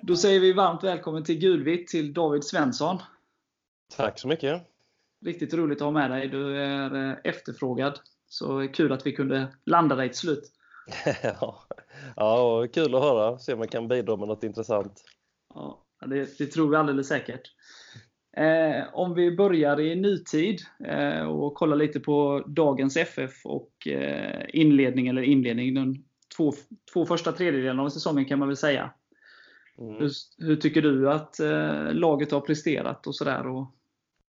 Då säger vi varmt välkommen till Gulvitt till David Svensson. Tack så mycket. Riktigt roligt att ha med dig. Du är eh, efterfrågad. Så kul att vi kunde landa dig till slut. ja, ja, kul att höra. Se om man kan bidra med något intressant. Ja, det, det tror vi alldeles säkert. Eh, om vi börjar i nutid eh, och kollar lite på dagens FF och eh, inledning, eller inledning, de två, två första tredjedelarna av säsongen kan man väl säga. Mm. Hur, hur, tycker du att eh, laget har presterat och sådär? Och...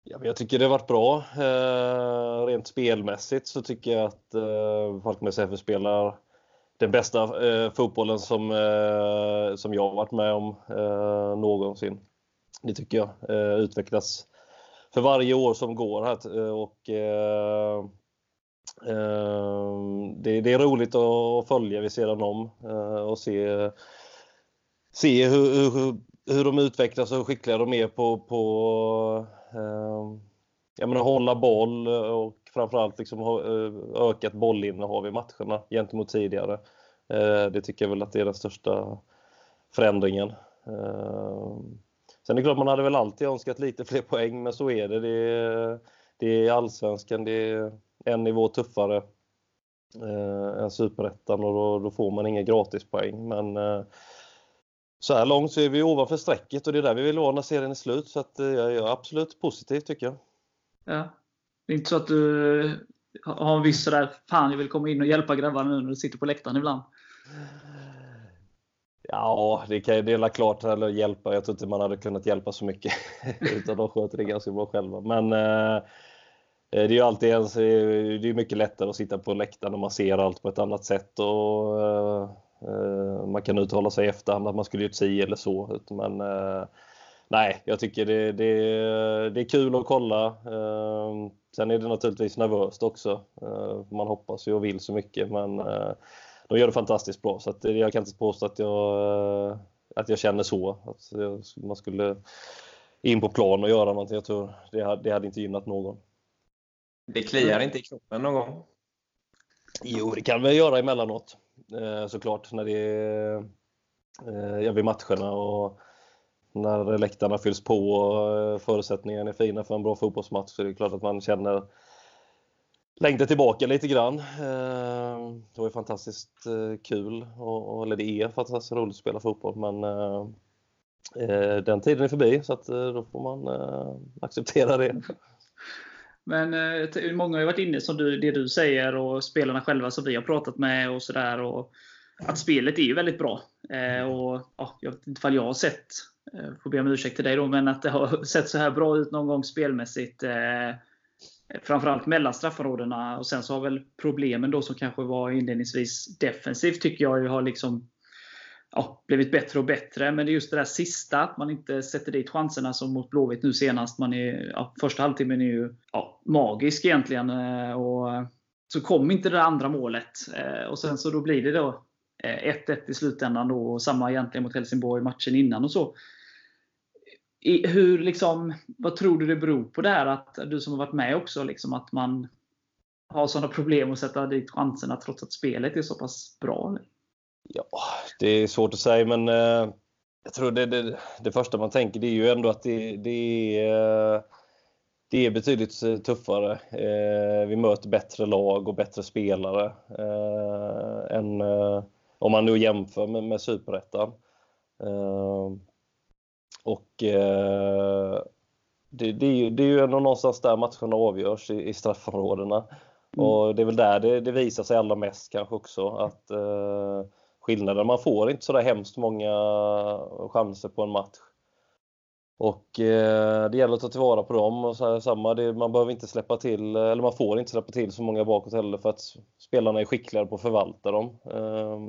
Ja, jag tycker det har varit bra. Eh, rent spelmässigt så tycker jag att eh, Falkenbergs FF spelar den bästa eh, fotbollen som, som jag har varit med om någonsin. Det tycker jag. Eh, utvecklas för varje år som går här eh, och eh, eh, det, det, är roligt att följa vid sidan om eh, och se, se hur, hur, hur de utvecklas och hur skickliga de är på, på jag menar, hålla boll och framförallt liksom ökat bollinnehav i matcherna gentemot tidigare. Det tycker jag väl att det är den största förändringen. Sen är det klart man hade väl alltid önskat lite fler poäng, men så är det. Det är, det är allsvenskan, det är en nivå tuffare eh, än superettan och då, då, får man inga gratispoäng. Men eh, så här långt så är vi ovanför strecket och det är där vi vill vara när serien är slut. Så att, eh, jag är absolut positiv tycker jag. Ja. Det är inte så att du eh, har en viss sådär, fan jag vill komma in och hjälpa grabbarna nu när du sitter på läktaren ibland? Ja, det kan ju dela klart eller hjälpa. Jag tror inte man hade kunnat hjälpa så mycket utan de sköter det ganska bra själva. Men eh, eh det är ju alltid ens, det är mycket lättare att sitta på läktaren och man ser allt på ett annat sätt och eh, eh, man kan uttala sig i efterhand att man skulle gjort si eller så. Men eh, nej, jag tycker det, det, det är kul att kolla. Eh, sen är det naturligtvis nervöst också. Eh, man hoppas ju och vill så mycket men de gör det fantastiskt bra. Så att jag kan inte påstå att jag, eh, att jag känner så. Att man skulle in på plan och göra någonting. Jag tror det hade, det hade inte gynnat någon. Det kliar inte i kroppen någon gång? Jo, det kan vi göra emellanåt. Eh, såklart när det är eh, vid matcherna och när läktarna fylls på och förutsättningarna är fina för en bra fotbollsmatch så är det klart att man känner längtar tillbaka lite grann. Eh, det var ju fantastiskt eh, kul, och, eller det är fantastiskt roligt att spela fotboll, men eh, eh den tiden är förbi så att eh, då får man eh, acceptera det. Men många har ju varit inne som du, det du säger och spelarna själva som vi har pratat med och sådär. Att spelet är ju väldigt bra. och, ja, jag vet inte ifall jag har sett, får be om ursäkt till dig då, men att det har sett så här bra ut någon gång spelmässigt framförallt mellan straffområdena. Och sen så har väl problemen då som kanske var inledningsvis defensivt tycker jag har liksom ja, blivit bättre och bättre. Men det är just det där sista, att man inte sätter dit chanserna som mot Blåvitt nu senast. Man är, ja, första halvtimmen är ju ja, magisk egentligen. Eh, och så kom inte det andra målet. Eh, och sen så då blir det då eh, 1-1 i slutändan. Då, och samma egentligen mot Helsingborg matchen innan och så hur, liksom, vad tror du det beror på det här? Att du som har varit med också, liksom, att man har sådana problem att sätta dit chanserna trots att spelet är så pass bra? Eller? Ja, det är svårt att säga, men eh, jag tror det, det, det, första man tänker det är ju ändå att det, det är eh, det är betydligt eh, tuffare. Eh, vi möter bättre lag och bättre spelare eh, än eh, om man nu jämför med, med superettan. Eh, och eh, det, det, är ju, det är ju ändå någonstans där matcherna avgörs i, i straffområdena. Mm. Och det är väl där det, det, visar sig allra mest kanske också att eh, skillnaden, man får inte sådär hemskt många chanser på en match. Och eh, det gäller att ta tillvara på dem. Och så här, samma, det, man behöver inte släppa till, eller man får inte släppa till så många bakåt heller för att spelarna är skickligare på att förvalta dem. Eh,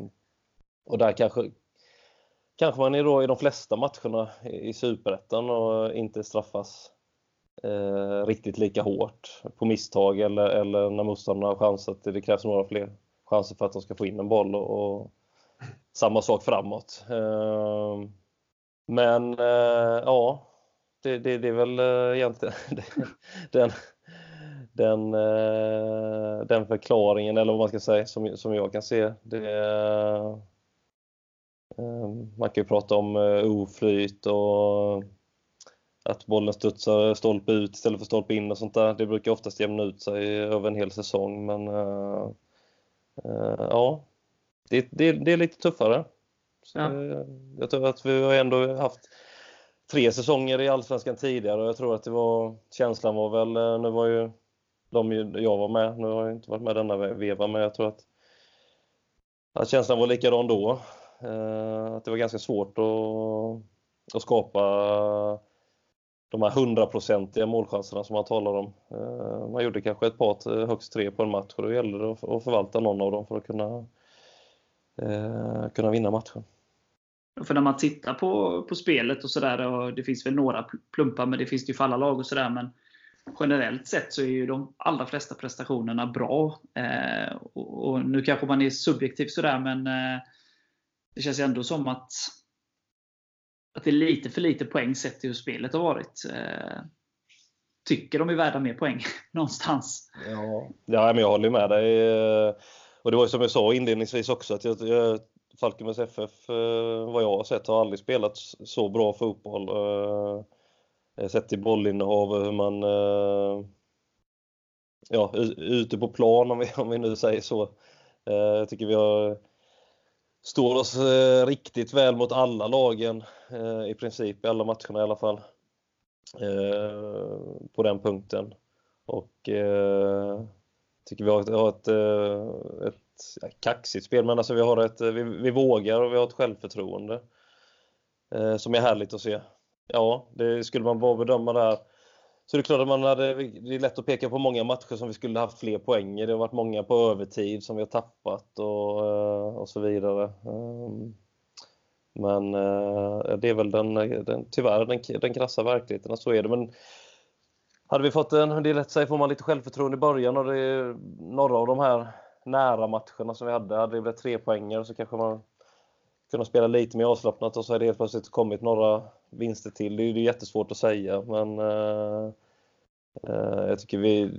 och där kanske, kanske man är då i de flesta matcherna i Superettan och inte straffas eh, riktigt lika hårt på misstag eller, eller när motståndarna har chans att det krävs några fler chanser för att de ska få in en boll och, och samma sak framåt. Eh, men eh, ja, det, det, det, är väl eh, egentligen den, den, eh, den förklaringen, eller vad man ska säga, som, som jag kan se. Det, eh, man kan ju prata om eh, oflyt och att bollen studsar stolpe ut istället för stolpe in och sånt där. Det brukar oftast jämna ut sig över en hel säsong, men uh, uh, ja, det, det, det, är lite tuffare. Så, ja. Jag tror att vi har ändå haft tre säsonger i Allsvenskan tidigare och jag tror att det var känslan var väl, nu var ju de jag var med, nu har jag inte varit med denna veva, men jag tror att, att känslan var likadan då. Eh, att det var ganska svårt att, att skapa de här hundraprocentiga målchanserna som man talar om. Eh, man gjorde kanske ett par, högst tre på en match och då gällde det att förvalta någon av dem för att kunna, eh, kunna vinna matchen. För när man tittar på, på spelet och sådär, det finns väl några plumpar, men det finns det ju för alla lag och sådär, men generellt sett så är ju de allra flesta prestationerna bra. Eh, och, och, nu kanske man är subjektiv sådär, men eh, det känns ändå som att att det är lite för lite poäng sett till hur spelet har varit. Eh, tycker de är värda mer poäng någonstans. Ja, ja men jag håller med dig. Eh, och det var ju som jag sa inledningsvis också att jag, jag, Falkenbergs FF, eh, vad jag har sett, har aldrig spelat så bra fotboll. Eh, sett till bollinnehav, hur man ja, ute på plan om vi, om vi nu säger så. Jag tycker vi har står oss eh, riktigt väl mot alla lagen eh, i princip, i alla matcherna i alla fall. Eh, på den punkten. Och eh, tycker vi har ett, har ett, eh, ett ja, kaxigt spel, men alltså vi, har ett, vi, vi vågar och vi har ett självförtroende eh, som är härligt att se. Ja, det skulle man bara bedöma där så det är klart att man hade, det är lätt att peka på många matcher som vi skulle haft fler poäng i. Det har varit många på övertid som vi har tappat och, eh, och så vidare. Ehm, men eh, det är väl den, den tyvärr den, den krassa verkligheten, så är det. Men hade vi fått en, det är lätt att säga, får man lite självförtroende i början och det är några av de här nära matcherna som vi hade, hade det blivit tre poänger så kanske man kunnat spela lite mer avslappnat och så har det helt plötsligt kommit några vinster till. Det är, det är jättesvårt att säga men eh, Eh, jag tycker vi,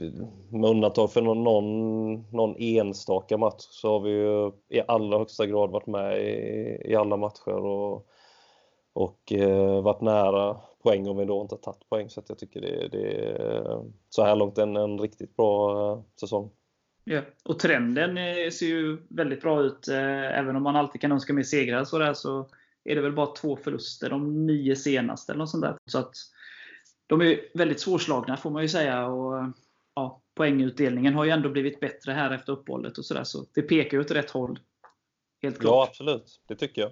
med undantag för någon, någon, någon, enstaka match, så har vi ju i allra högsta grad varit med i, i alla matcher och, och eh, varit nära poäng om vi då inte tagit poäng. Så jag tycker det, det är så här långt en, en riktigt bra eh, säsong. Ja. Och trenden eh, ser ju väldigt bra ut. Även om man alltid kan önska mer segrar så, där, så är det väl bara två förluster de nio senaste. Eller något sånt där. Så att de är väldigt svårslagna får man ju säga. Och, ja, poängutdelningen har ju ändå blivit bättre här efter uppehållet. Och så, där, så det pekar ju åt rätt håll. Helt klart. Ja, absolut. Det tycker jag.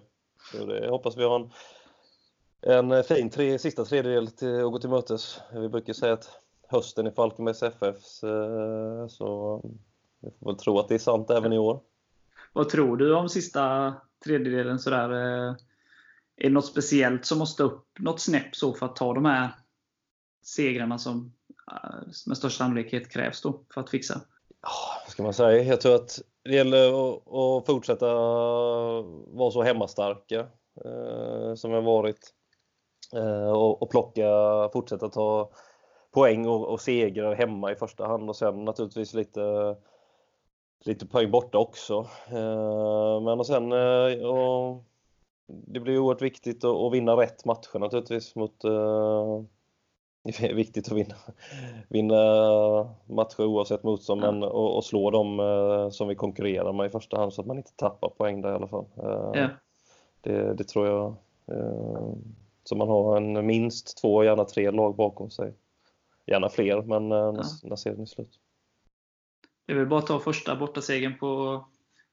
Så det, jag hoppas vi har en, en fin tre, sista tredjedel till att gå till mötes. Vi brukar säga att hösten i Falkenbergs FF eh, så vi får väl tro att det är sant även i år. Vad tror du om sista tredjedelen? Sådär? Eh, är det något speciellt som måste upp något snäpp så för att ta de här segrarna som eh, med största sannolikhet krävs då för att fixa? Ja, vad ska man säga? Jag tror att det gäller att fortsätta vara så hemmastarka eh, som vi har varit. Eh, och, plocka, fortsätta ta poäng och, och segrar hemma i första hand och sen naturligtvis lite lite poäng borta också. Men och sen och det blir oerhört viktigt att vinna rätt matcher naturligtvis. Mot, det är viktigt att vinna, vinna matcher oavsett motstånd ja. men, och, och, slå dem uh, som vi konkurrerar med i första hand så att man inte tappar poäng där i alla fall. Uh, ja. det, det, tror jag. så man har en minst två, gärna tre lag bakom sig. Gärna fler men ja. när, när serien är slut. Det är väl bara att ta första bortasegern på,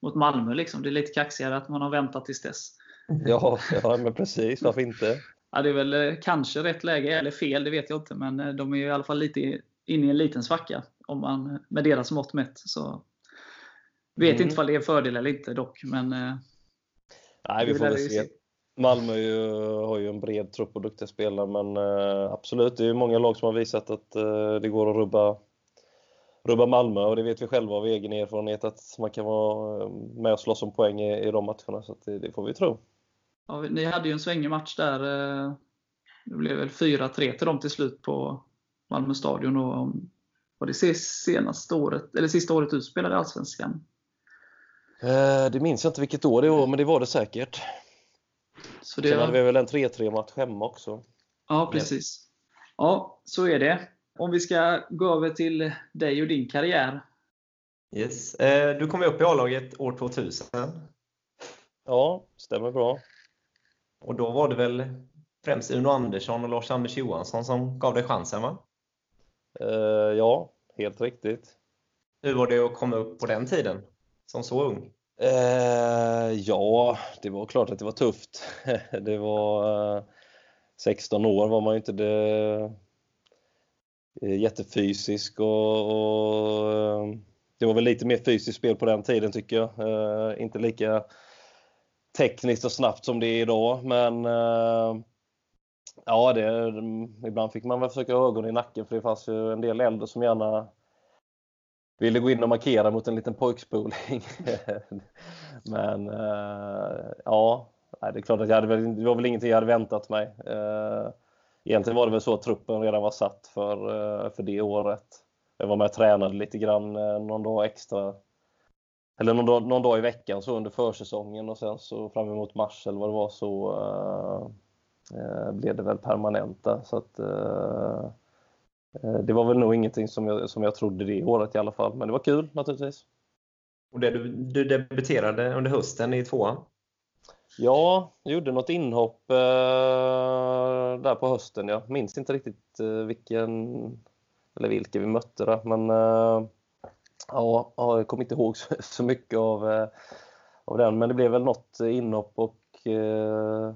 mot Malmö. Liksom. Det är lite kaxigare att man har väntat tills dess. Ja, ja men precis. Varför inte? Ja, det är väl eh, kanske rätt läge, eller fel, det vet jag inte. Men eh, de är i alla fall lite inne i en liten svacka om man, med deras mått mätt. Så vet mm. inte om det är en fördel eller inte dock. Men, eh, Nej, vi får väl se. Malmö ju, har ju en bred trupp och duktiga spelare, men absolut, det är många lag som har visat att det går att rubba rubba Malmö och det vet vi själva av egen erfarenhet att man kan vara eh, med och slåss om poäng i, i de matcherna. Så det, det, får vi tro. Ja, ni hade ju en svängig match där. Eh, det blev väl 4-3 till dem till slut på Malmö stadion. Och Var det senaste året, eller sista året du spelade i Allsvenskan? Eh, det minns jag inte vilket år det var, men det var det säkert. Så det Sen var... hade vi väl en 3-3 match hemma också. Ja, precis. Ja, så är det. Om vi ska gå över till dig och din karriär. Yes. Eh, du kom upp i A-laget år 2000. Ja, stämmer bra. Och då var det väl främst Uno Andersson och Lars-Anders Johansson som gav dig chansen va? Eh, ja, helt riktigt. Hur var det att komma upp på den tiden? Som så ung? Eh, ja, det var klart att det var tufft. det var eh, 16 år var man ju inte det, jättefysisk och, och det var väl lite mer fysiskt spel på den tiden tycker jag. Inte lika tekniskt och snabbt som det är idag men eh, ja, det, ibland fick man väl försöka ha ögon i nacken för det fanns ju en del äldre som gärna ville gå in och markera mot en liten pojkspoling. Men eh, ja, det är klart att jag hade det var väl ingenting jag hade väntat mig. Eh, egentligen var det väl så att truppen redan var satt för, eh, för det året. Jag var med och tränade lite grann eh, någon dag extra. Eller någon dag, någon dag i veckan så under försäsongen och sen så fram emot mars eller vad det var så uh, blev det väl permanenta. Så att, uh, det var väl nog ingenting som jag, som jag trodde det året i alla fall, men det var kul naturligtvis. Och det, du, du debuterade under hösten i tvåan? Ja, jag gjorde något inhopp eh, där på hösten. Jag minns inte riktigt eh, vilken eller vilka vi mötte där, men eh, ja, jag kommer inte ihåg så, mycket av, eh, av den. Men det blev väl något inhopp och eh,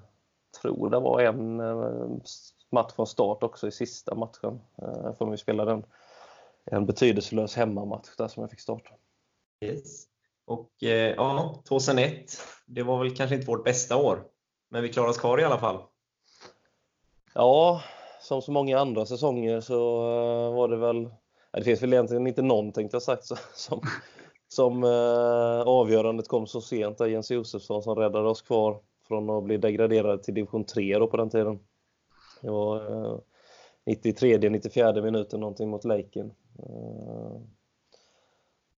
tror det var en eh, match från start också i sista matchen. Eh, för vi spelade en, en betydelselös hemmamatch där som jag fick starta. Yes. Och eh, ja, 2001, det var väl kanske inte vårt bästa år, men vi klarade oss kvar i alla fall. Ja, som så många andra säsonger så uh, var det väl, det finns väl egentligen inte någon tänkte jag sagt som, som uh, avgörandet kom så sent där Jens Josefsson som räddade oss kvar från att bli degraderade till division 3 då på den tiden. Det var uh, 93, 94 minuten någonting mot Laken. Uh,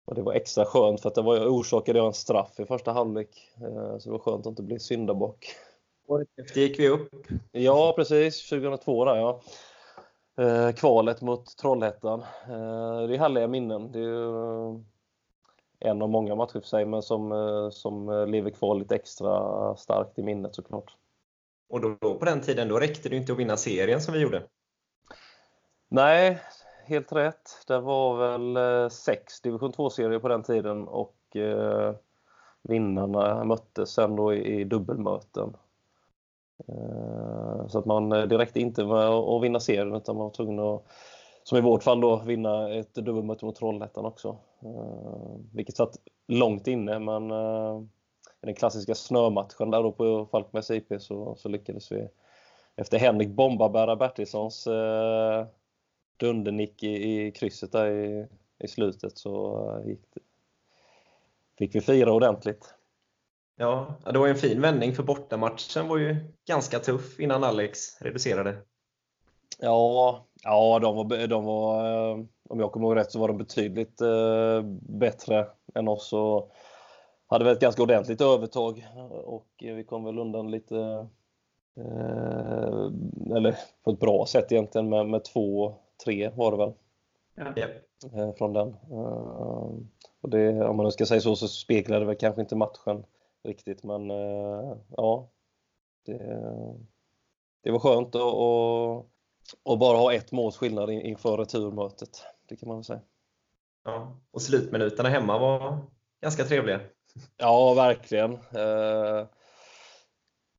och det var extra skönt för att det var, orsakade jag en straff i första halvlek. Uh, så det var skönt att inte bli syndabock. Året efter gick vi upp. Ja, precis. 2002 där ja. Uh, kvalet mot Trollhättan. Uh, det är härliga minnen. Det är en av många matcher för sig, men som, som lever kvar lite extra starkt i minnet såklart. Och då, då, på den tiden, då räckte det inte att vinna serien som vi gjorde? Nej, helt rätt. Det var väl sex division 2-serier på den tiden och eh, vinnarna möttes sen då i, i dubbelmöten. Eh, så att man eh, det räckte inte med att vinna serien utan man var tvungen att, som i vårt fall då, vinna ett dubbelmöte mot Trollhättan också. Eh, vilket satt långt inne men i den klassiska snömatchen där då på Falkmäs IP så, så lyckades vi efter Henrik Bombabära Bertilssons eh, dundernick i, i krysset där i, i slutet så gick det, fick vi fira ordentligt. Ja, det var en fin vändning för bortamatchen var ju ganska tuff innan Alex reducerade. Ja, ja de var, de var uh, om jag kommer ihåg rätt så var de betydligt uh, bättre än oss och hade väl ett ganska ordentligt övertag och vi kom väl undan lite eller på ett bra sätt egentligen med, med två tre var det väl? Ja. Eh, från den. Eh, och det, om man nu ska säga så, så speglar det väl kanske inte matchen riktigt, men eh, ja. Det, det var skönt att och, och bara ha ett måls skillnad inför returmötet. Det kan man väl säga. Ja, och slutminuterna hemma var ganska trevliga. Ja, verkligen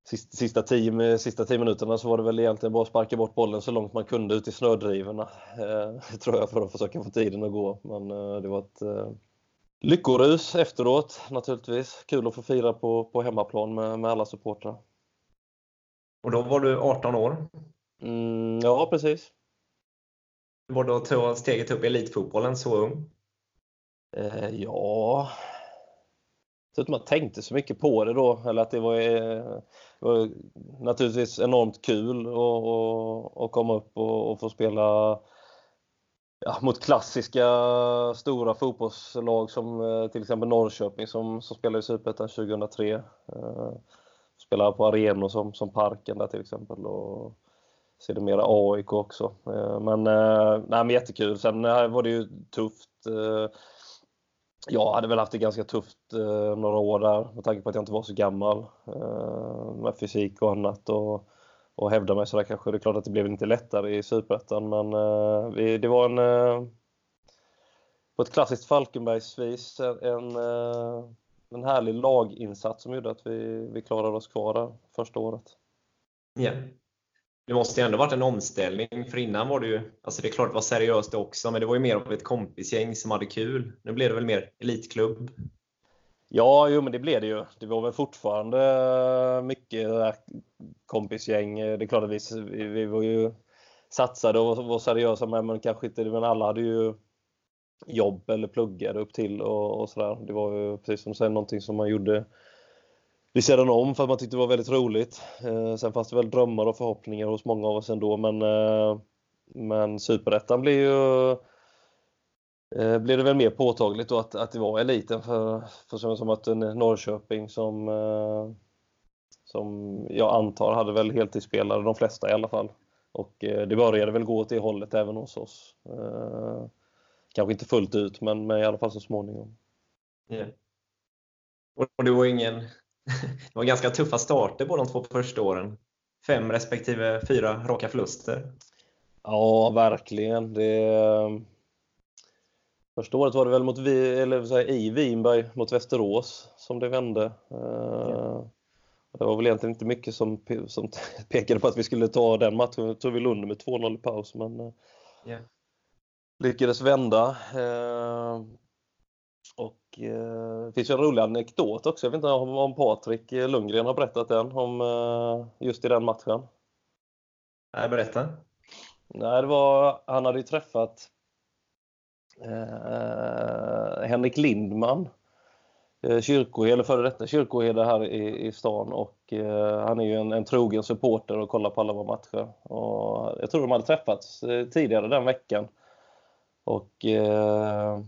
sista, sista, tio, sista tio minuterna så var det väl egentligen bara att sparka bort bollen så långt man kunde ut i snödrivorna. Eh, tror jag för att försöka få tiden att gå. Men eh, det var ett eh, lyckorus efteråt naturligtvis. Kul att få fira på, på hemmaplan med, med alla supportrar. Och då var du 18 år? Mm, ja, precis. Var det att ta steget upp i elitfotbollen så ung? Eh, ja, så att man tänkte så mycket på det då. Eller att det var, eh, det var naturligtvis enormt kul att komma upp och, och, få spela ja, mot klassiska stora fotbollslag som eh, till exempel Norrköping som, som spelade i Superettan 2003. Eh, på arenor som, som Parken där till exempel och sedermera AIK också. Eh, men, eh, nej, men jättekul. Sen var det ju tufft. Jag hade väl haft det ganska tufft några år där med tanke på att jag inte var så gammal med fysik och annat. Och, och hävda mig så där kanske. Det är klart att det blev inte lättare i Superettan men eh, vi, det var en eh, på ett klassiskt Falkenbergsvis en, eh, en härlig laginsats som gjorde att vi, vi klarade oss kvar där första året. Ja. Det måste ju ändå varit en omställning, för innan var det ju, alltså det är klart det var seriöst det också, men det var ju mer av ett kompisgäng som hade kul. Nu blev det väl mer elitklubb? Ja, jo men det blev det ju. Det var väl fortfarande mycket kompisgäng. Det är klart att vi, vi var ju satsade och var seriösa med, men kanske inte, men alla hade ju jobb eller pluggade upp till och, och sådär. Det var ju precis som sen någonting som man gjorde vid sidan om för att man tyckte det var väldigt roligt. Eh, sen fanns det väl drömmar och förhoppningar hos många av oss ändå men, eh, men superettan blev ju eh, blev det väl mer påtagligt då att, att det var eliten för, för som, som att Norrköping som, eh, som jag antar hade väl heltidsspelare, de flesta i alla fall. Och eh, det började väl gå åt det hållet även hos oss. Eh, kanske inte fullt ut men, men i alla fall så småningom. Yeah. Och det var ingen det var ganska tuffa starter på de två första åren. Fem respektive fyra raka förluster. Ja, verkligen. Det... Första året var det väl mot, eller så här, i Vinberg mot Västerås som det vände. Ja. Det var väl egentligen inte mycket som, som pekade på att vi skulle ta den matchen. Jag tror vi under med 2-0 i paus men yeah. lyckades vända. Och eh, det finns ju en rolig anekdot också. Jag vet inte om, om Patrik Lundgren har berättat den om eh, just i den matchen. Nej, berätta. Nej, det var, han hade ju träffat eh, Henrik Lindman, eh, kyrkoherde, före detta kyrkoherde här i, i stan och eh, han är ju en, en trogen supporter och kollar på alla våra matcher. Och jag tror de hade träffats eh, tidigare den veckan. Och eh,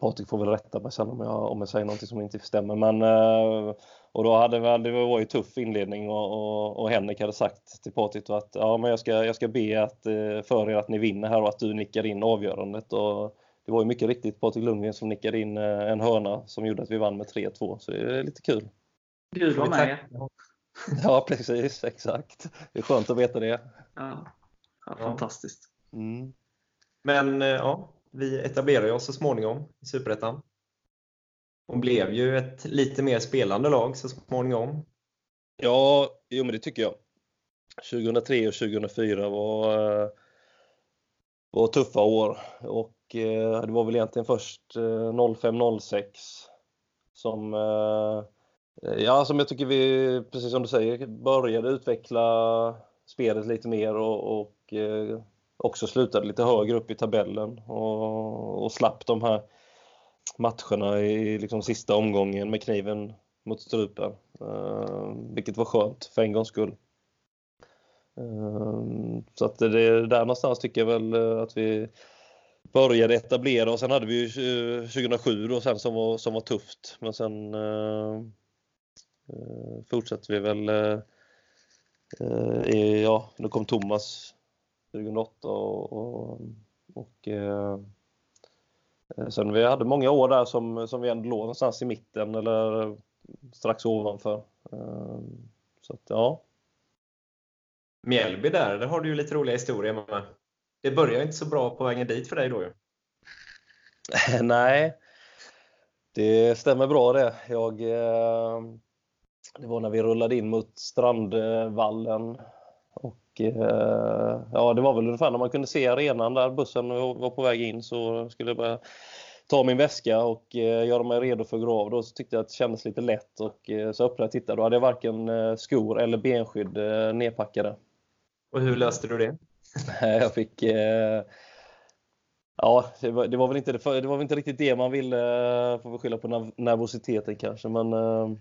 Patrik får väl rätta mig sen om jag, om jag säger någonting som inte stämmer. Men, eh, och då hade väl, det var ju tuff inledning och, och, och Henrik hade sagt till Patrik att ja, men jag, ska, jag ska be att, eh, för er att ni vinner här och att du nickar in avgörandet. Och det var ju mycket riktigt Patrik Lundgren som nickade in eh, en hörna som gjorde att vi vann med 3-2. Så det är lite kul. Gud var med. Ja, precis. Exakt. Det är skönt att veta det. Ja, ja fantastiskt. Mm. Men ja, vi etablerade oss så småningom i Superettan. Och blev ju ett lite mer spelande lag så småningom. Ja, jo men det tycker jag. 2003 och 2004 var, eh, var tuffa år och eh, det var väl egentligen först eh, 05-06 som Ja, som jag tycker vi, precis som du säger, började utveckla spelet lite mer och, och också slutade lite högre upp i tabellen och, och slapp de här matcherna i liksom sista omgången med kniven mot strupen. Uh, vilket var skönt för en gångs skull. Uh, så att det är där någonstans tycker jag väl eh, att vi började etablera och sen hade vi ju 2007 då sen som var, som var tufft. Men sen uh, fortsatte vi väl i, ja, då kom Thomas 2008 och, och, och sen vi hade många år där som, som vi ändå låg någonstans i mitten eller strax ovanför. Eh, så att, ja. Mjällby där, där har du ju lite roliga historier med. Det började inte så bra på vägen dit för dig då ju. Nej, det stämmer bra det. Jag, eh, det var när vi rullade in mot Strandvallen Eh, ja, det var väl ungefär när man kunde se arenan där bussen var på väg in så skulle jag börja ta min väska och eh, göra mig redo för grav. Då så tyckte jag att det kändes lite lätt och eh, så öppnade jag och tittade. Då hade jag varken skor eller benskydd nedpackade. Och hur löste du det? jag fick... Ja, det var, det var, väl inte, det var väl inte riktigt det man ville, får vi skylla på nervositeten kanske, men Eh,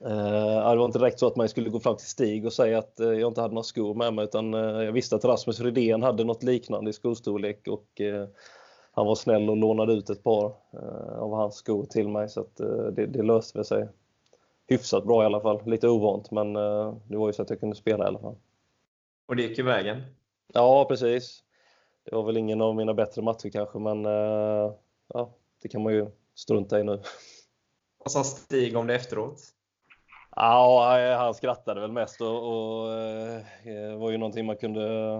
det var inte direkt så att man skulle gå fram till Stig och säga att eh, jag inte hade några skor med mig utan eh, jag visste att Rasmus Rydén hade något liknande i skostorlek och han var snäll och lånade ut ett par av hans skor till mig så att det, det löste sig hyfsat bra i alla fall. Lite ovant men det var ju så att jag kunde spela i alla fall. Och det gick ju vägen? Ja, precis. Det var väl ingen av mina bättre matcher kanske men ja, det kan man ju strunta i nu. Vad sa Stig om det efteråt? Ja, han skrattade väl mest och, och eh, var ju någonting man kunde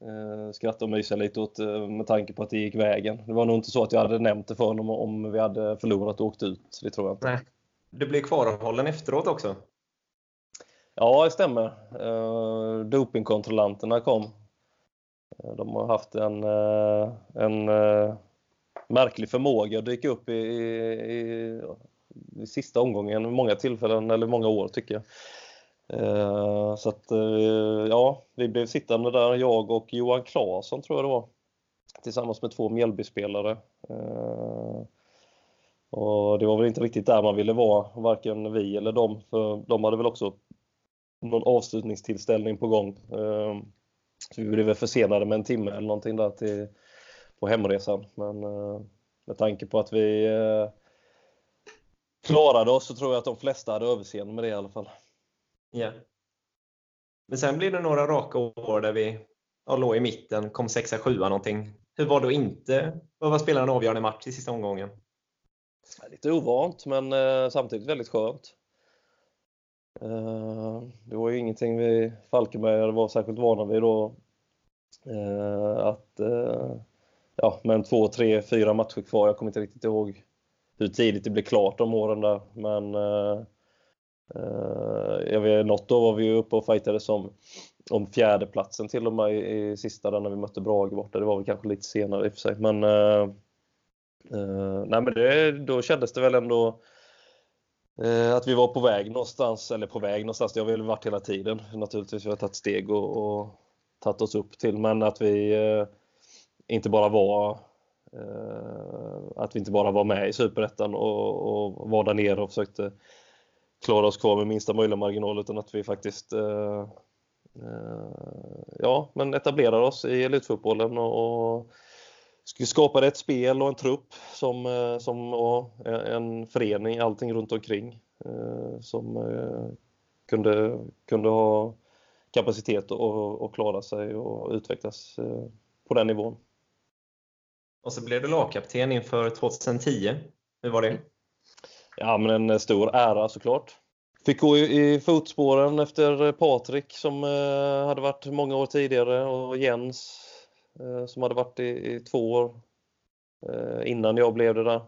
eh, skratta och mysa lite åt eh, med tanke på att det gick vägen. Det var nog inte så att jag hade nämnt det för honom om vi hade förlorat och åkt ut. Det tror jag inte. Nej. Du blev kvarhållen efteråt också? Ja, det stämmer. Eh, dopingkontrollanterna kom. Eh, de har haft en, eh, en eh, märklig förmåga att dyka upp i, i sista omgången många tillfällen, eller många år tycker jag. Eh, så att, eh, ja, vi blev sittande där, jag och Johan Claesson tror jag det var, tillsammans med två Mjällbyspelare. Eh, och det var väl inte riktigt där man ville vara, varken vi eller dem, för de hade väl också någon avslutningstillställning på gång. Eh, så vi blev försenade med en timme eller någonting där till, på hemresan. Men eh, med tanke på att vi eh, klarade oss så tror jag att de flesta hade överseende med det i alla fall. Ja. Men sen blir det några raka år där vi ja, låg i mitten, kom sexa, sjua någonting. Hur var det att inte behöva spela en avgörande match i sista omgången? Lite ovant, men eh, samtidigt väldigt skönt. Eh, det var ju ingenting vi Falkenberg var särskilt vana vid då. Eh, att eh, ja, men två, tre, fyra matcher kvar. Jag kommer inte riktigt ihåg hur tidigt det blev klart de åren där. Men eh, eh, jag vet, något år var vi uppe och fightade som om fjärdeplatsen till och med i, i sista där när vi mötte Brage borta. Det var väl kanske lite senare i och för sig. Men, eh, eh, nej, men det, då kändes det väl ändå eh, att vi var på väg någonstans, eller på väg någonstans, det har vi väl varit hela tiden naturligtvis. Vi har tagit steg och, och tagit oss upp till, men att vi eh, inte bara var Eh, att vi inte bara var med i Superettan och, och var där nere och försökte klara oss kvar med minsta möjliga marginal utan att vi faktiskt eh, eh, ja, men etablerade oss i elitfotbollen och, och skapade ett spel och en trupp som, eh, som och en förening, allting runt omkring eh, som kunde, kunde ha kapacitet att klara sig och utvecklas på den nivån. Och så blev du lagkapten inför 2010. Hur var det? Ja, men en stor ära såklart. Fick gå i fotspåren efter Patrik som eh, hade varit många år tidigare och Jens eh, som hade varit i, två år eh, innan jag blev det där.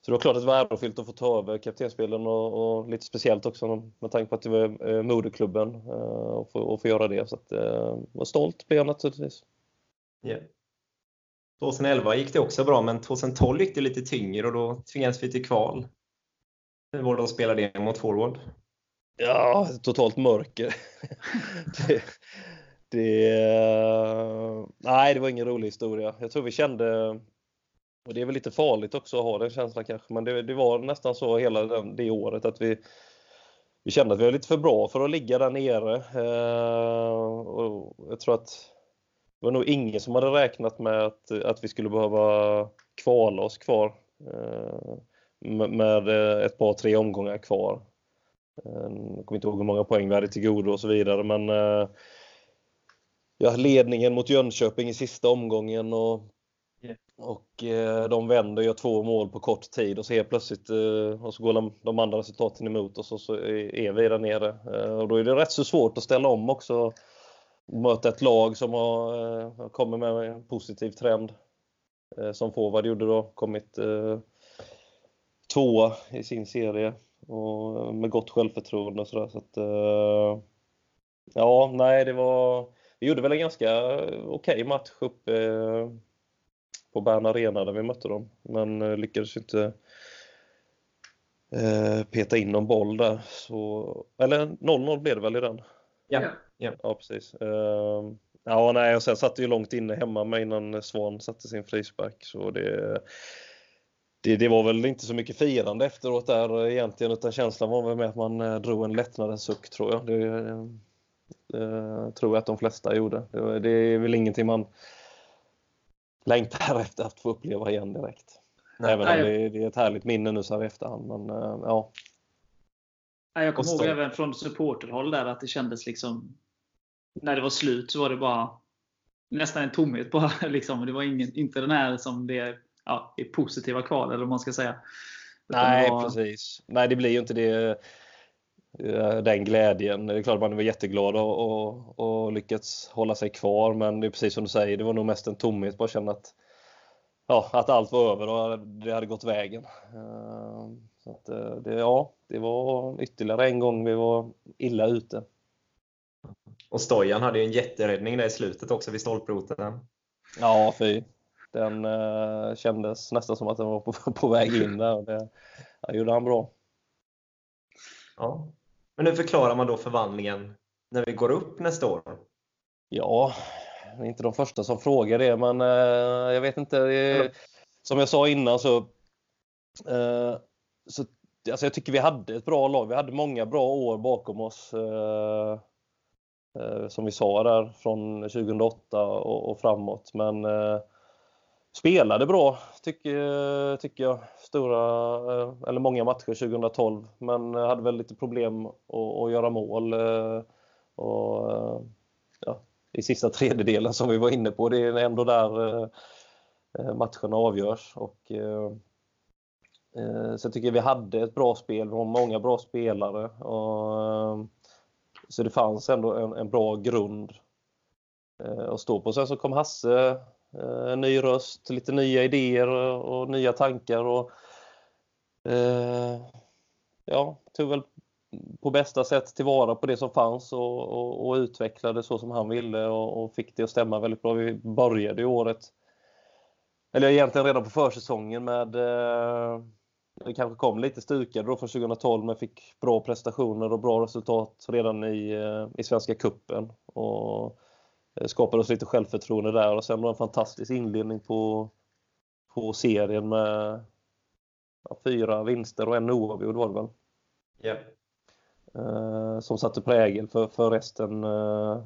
Så det var klart att det var ärofyllt att få ta över kaptensbilden och, och, lite speciellt också med tanke på att det var moderklubben och få, och få göra det. Så att, var stolt blev jag naturligtvis. Yeah. 2011 gick det också bra, men 2012 gick det lite tyngre och då tvingades vi till kval. Hur var det att spela det mot forward? Ja, totalt mörker. det, det, nej, det var ingen rolig historia. Jag tror vi kände, och det är väl lite farligt också att ha den känslan kanske, men det, det var nästan så hela den, det året att vi, vi kände att vi var lite för bra för att ligga där nere. Eh, och jag tror att var nog ingen som hade räknat med att, att vi skulle behöva kvala oss kvar eh, med ett par, tre omgångar kvar. Eh, jag kommer inte ihåg hur många poäng vi hade till godo och så vidare men eh, ja, ledningen mot Jönköping i sista omgången och, och de vänder och gör två mål på kort tid och så helt plötsligt och så går de, de andra resultaten emot oss och så är vi där nere. Och då är det rätt så svårt att ställa om också möta ett lag som har, eh, kommit med en positiv trend. Eh, som forward gjorde då, kommit eh, tvåa i sin serie och med gott självförtroende och sådär. Så att, eh, ja, nej, det var... Vi gjorde väl en ganska okej okay match uppe eh, på Bern Arena där vi mötte dem, men eh, lyckades inte eh, peta in någon boll där. Så, eller 0-0 blev det väl i den? Ja. Ja, ja precis. Uh, ja, nej, och sen satt det ju långt inne hemma med innan Svan satte sin frispark. Så det, det, det var väl inte så mycket firande efteråt där egentligen utan känslan var väl med att man eh, drog en lättnadens suck tror jag. Det, det, det tror jag att de flesta gjorde. Det, det är väl ingenting man längtar efter att få uppleva igen direkt. Nej, Även om nej. det, det är ett härligt minne nu så här i efterhand. Men eh, ja, Nej, Jag kommer ihåg även från supporterhåll där att det kändes liksom när det var slut så var det bara nästan en tomhet bara. Liksom. Det var ingen, inte den här som det ja, är positiva kval eller vad man ska säga. Nej, var- precis. Nej, det blir ju inte det, eh, den glädjen. Det är klart man var jätteglad och, och, och lyckats hålla sig kvar, men det är precis som du säger, det var nog mest en tomhet. Bara känna att, ja, att allt var över och det hade gått vägen. Eh, Så eh, det, ja, det var ytterligare en gång vi var illa ute. Och Stojan hade ju en jätteräddning där i slutet också vid stolproten. Ja, fy. Den eh, kändes nästan som att den var på, på väg in där. och Det ja, gjorde han bra. Ja. Men hur förklarar man då förvandlingen när vi går upp nästa år? Ja, inte de första som frågar det, men eh, jag vet inte. Det, som jag sa innan så, eh, så alltså jag tycker vi hade ett bra lag. Vi hade många bra år bakom oss. Eh, som vi sa där från 2008 och, och framåt. Men eh, spelade bra tycker, tycker jag. Stora, eh, eller många matcher 2012. Men eh, hade väl lite problem att, att göra mål. Eh, och, eh, ja, i sista tredjedelen som vi var inne på. Det är ändå där eh, eh, matcherna avgörs. Och, eh, eh, så jag tycker vi hade ett bra spel. Vi har många bra spelare. Och, eh, så det fanns ändå en, en bra grund eh, att stå på. Sen så kom Hasse, eh, en ny röst, lite nya idéer och, och nya tankar. Och, eh, ja, tog väl på bästa sätt tillvara på det som fanns och, och, och utvecklade så som han ville och, och fick det att stämma väldigt bra. Vi började ju året, eller egentligen redan på försäsongen med eh, det kanske kom lite stukade då från 2012 men fick bra prestationer och bra resultat redan i, eh, i Svenska Kuppen och eh, skapade oss lite självförtroende där och sen då en fantastisk inledning på, på serien med ja, fyra vinster och en oavgjord var det väl Ja. eh, som satte prägel för, för resten eh,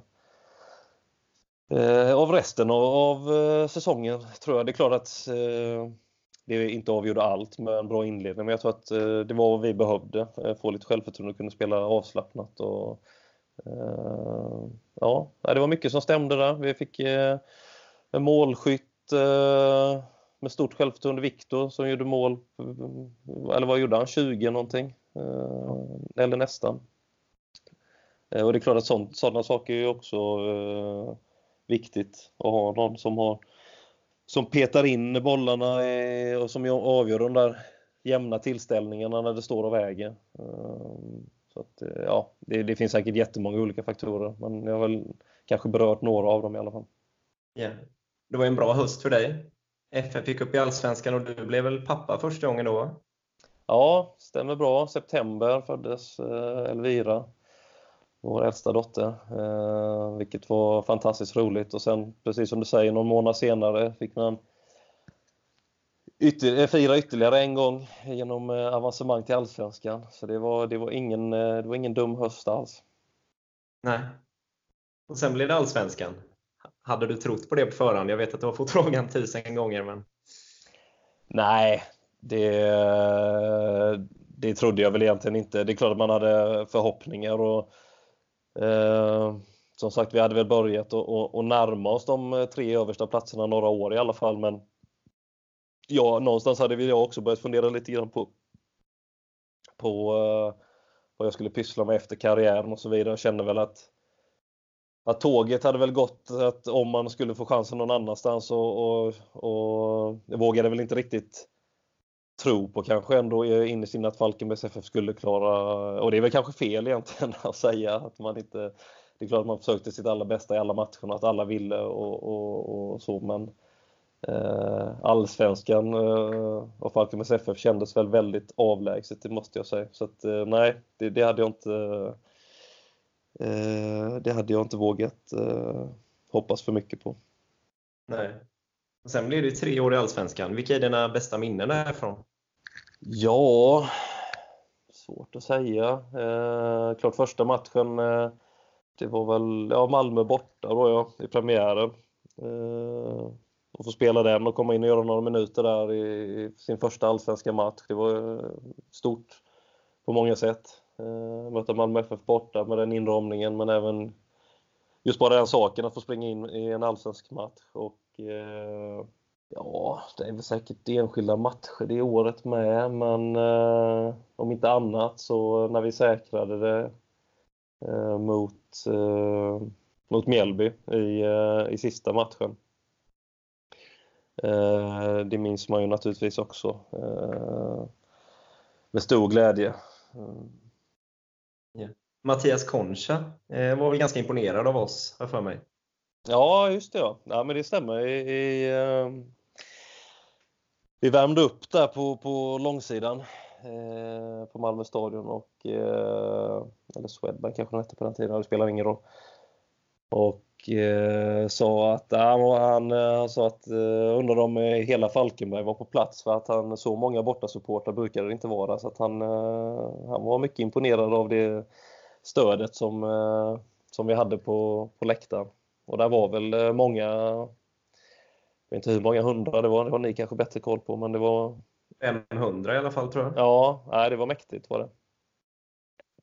eh, av resten av, av säsongen tror jag. Det är klart att det inte avgjorde allt med en bra inledning men jag tror att eh, det var vad vi behövde. Eh, få lite självförtroende och kunna spela avslappnat. Och, eh, ja, det var mycket som stämde där. Vi fick eh, en målskytt eh, med stort självförtroende, Viktor, som gjorde mål, eh, eller vad gjorde han? 20 någonting? Eh, eller nästan. Och det är klart att sånt, sådana saker är också viktigt att ha någon som har som petar in bollarna eh, och som avgör de där jämna tillställningarna när det står och väger. Eh, så att, eh, ja, det, det finns säkert jättemånga olika faktorer men jag har väl kanske berört några av dem i alla fall. Ja. Det var en bra höst för dig. FF gick upp i Allsvenskan och du blev väl pappa första gången då? Ja, stämmer bra. September föddes eh, Elvira, vår äldsta dotter, eh, vilket var fantastiskt roligt. Och sen, precis som du säger, någon månad senare fick man ytter, eh, fira ytterligare en gång genom eh, avancemang till Allsvenskan. Så det var, det var, ingen, eh, det var ingen dum höst alls. Nej. Och sen blev det Allsvenskan. Hade du trott på det på förhand? Jag vet att du har fått frågan tusen gånger, men Nej, det, det trodde jag väl egentligen inte. Det är klart att man hade förhoppningar och eh, Eh, som sagt, vi hade väl börjat att- närma oss de eh, tre översta platserna några år i alla fall, men ja, någonstans hade väl jag också börjat fundera lite grann på, på eh, vad jag skulle pyssla med efter karriären och så vidare. Jag kände väl att att tåget hade väl gått att om man skulle få chansen någon annanstans och, och, och jag vågade väl inte riktigt tro på kanske ändå innerst inne att Falkenbergs FF skulle klara, och det är väl kanske fel egentligen att säga att man inte, det är klart att man försökte sitt allra bästa i alla matcherna, att alla ville och, och, och så men eh, allsvenskan eh, och Falkenbergs FF kändes väl väldigt avlägset, det måste jag säga. Så att eh, nej, det, det hade jag inte eh, det hade jag inte vågat eh, hoppas för mycket på. nej. Och sen blev det tre år i Allsvenskan. Vilka är dina bästa minnen därifrån? Ja, svårt att säga. Eh, klart första matchen, eh, det var väl ja, Malmö borta då ja, i premiären. Eh, och få spela den och komma in och göra några minuter där i, i sin första allsvenska match. Det var eh, stort på många sätt. Eh, möta Malmö FF borta med den inramningen men även just bara den saken att få springa in i en allsvensk match. Och, eh, ja, det är väl säkert enskilda matcher det året med men eh, om inte annat så när vi säkrade det eh, mot, eh, mot Mjällby i, eh, i sista matchen. Eh, det minns man ju naturligtvis också eh, med stor glädje. Mm. Mattias Concha eh, var väl ganska imponerad av oss, här för mig. Ja, just det. Ja. ja men det stämmer. I, i, eh, vi värmde upp där på, på långsidan eh, på Malmö stadion och eh, eller Swedbank kanske de hette på den tiden, det spelar ingen roll. Och eh, sa att, ja, han, han sa att eh, undrade om eh, hela Falkenberg var på plats för att han så många bortasupportrar brukade det inte vara så att han, eh, han var mycket imponerad av det stödet som, eh, som vi hade på, på läktaren. Och där var väl eh, många, jag vet inte hur många hundra det var, det har ni kanske bättre koll på, men det var 500 i alla fall tror jag. Ja, nej, det var mäktigt var det.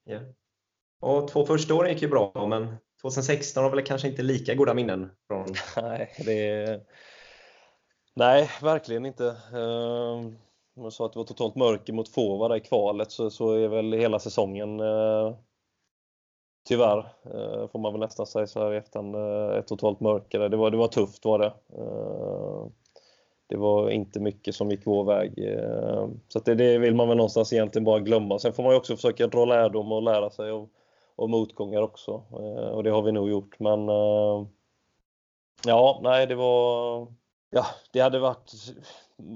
Ja. Och två första åren gick ju bra, men 2016 har väl kanske inte lika goda minnen från... Nej, det... Nej, verkligen inte. Ehm, om jag sa att det var totalt mörker mot där i kvalet så, så är väl hela säsongen eh, Tyvärr, eh, får man väl nästan säga så här i efterhand, eh, ett totalt mörker. Det var, det var tufft var det. Eh, det var inte mycket som gick vår väg. Eh, så det, det, vill man väl någonstans egentligen bara glömma. Sen får man ju också försöka dra lärdom och lära sig av, av motgångar också. Eh, och det har vi nog gjort. Men eh, ja, nej det var... Ja, det hade varit...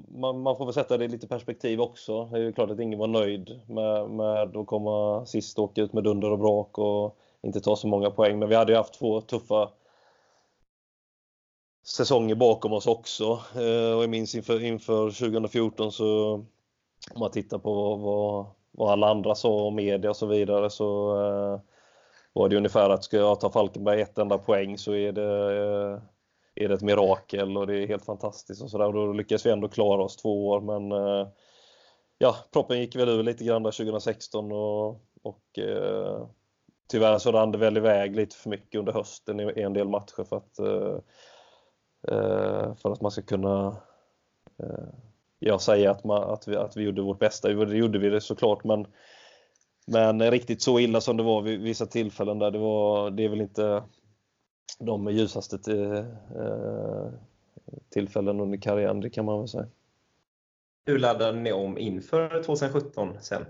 Man, man får väl sätta det i lite perspektiv också. Det är ju klart att ingen var nöjd med, med att komma sist och åka ut med dunder och brak och inte ta så många poäng. Men vi hade ju haft två tuffa säsonger bakom oss också. Eh, och jag minns inför, inför 2014 så om man tittar på vad, vad alla andra sa och media och så vidare så eh, var det ungefär att ska jag ta Falkenberg ett enda poäng så är det, eh, är det ett mirakel och det är helt fantastiskt och sådär. Då lyckades vi ändå klara oss två år men eh, ja, proppen gick väl ur lite grann där 2016 och, och eh, tyvärr så rann det väl iväg lite för mycket under hösten i en del matcher för att, eh, eh, för att man ska kunna eh, jag säga att, man, att, vi, att vi gjorde vårt bästa. Det gjorde vi det såklart men, men riktigt så illa som det var vid vissa tillfällen där det var, det är väl inte de ljusaste till, tillfällen under karriären, det kan man väl säga. Hur laddade ni om inför 2017 sen?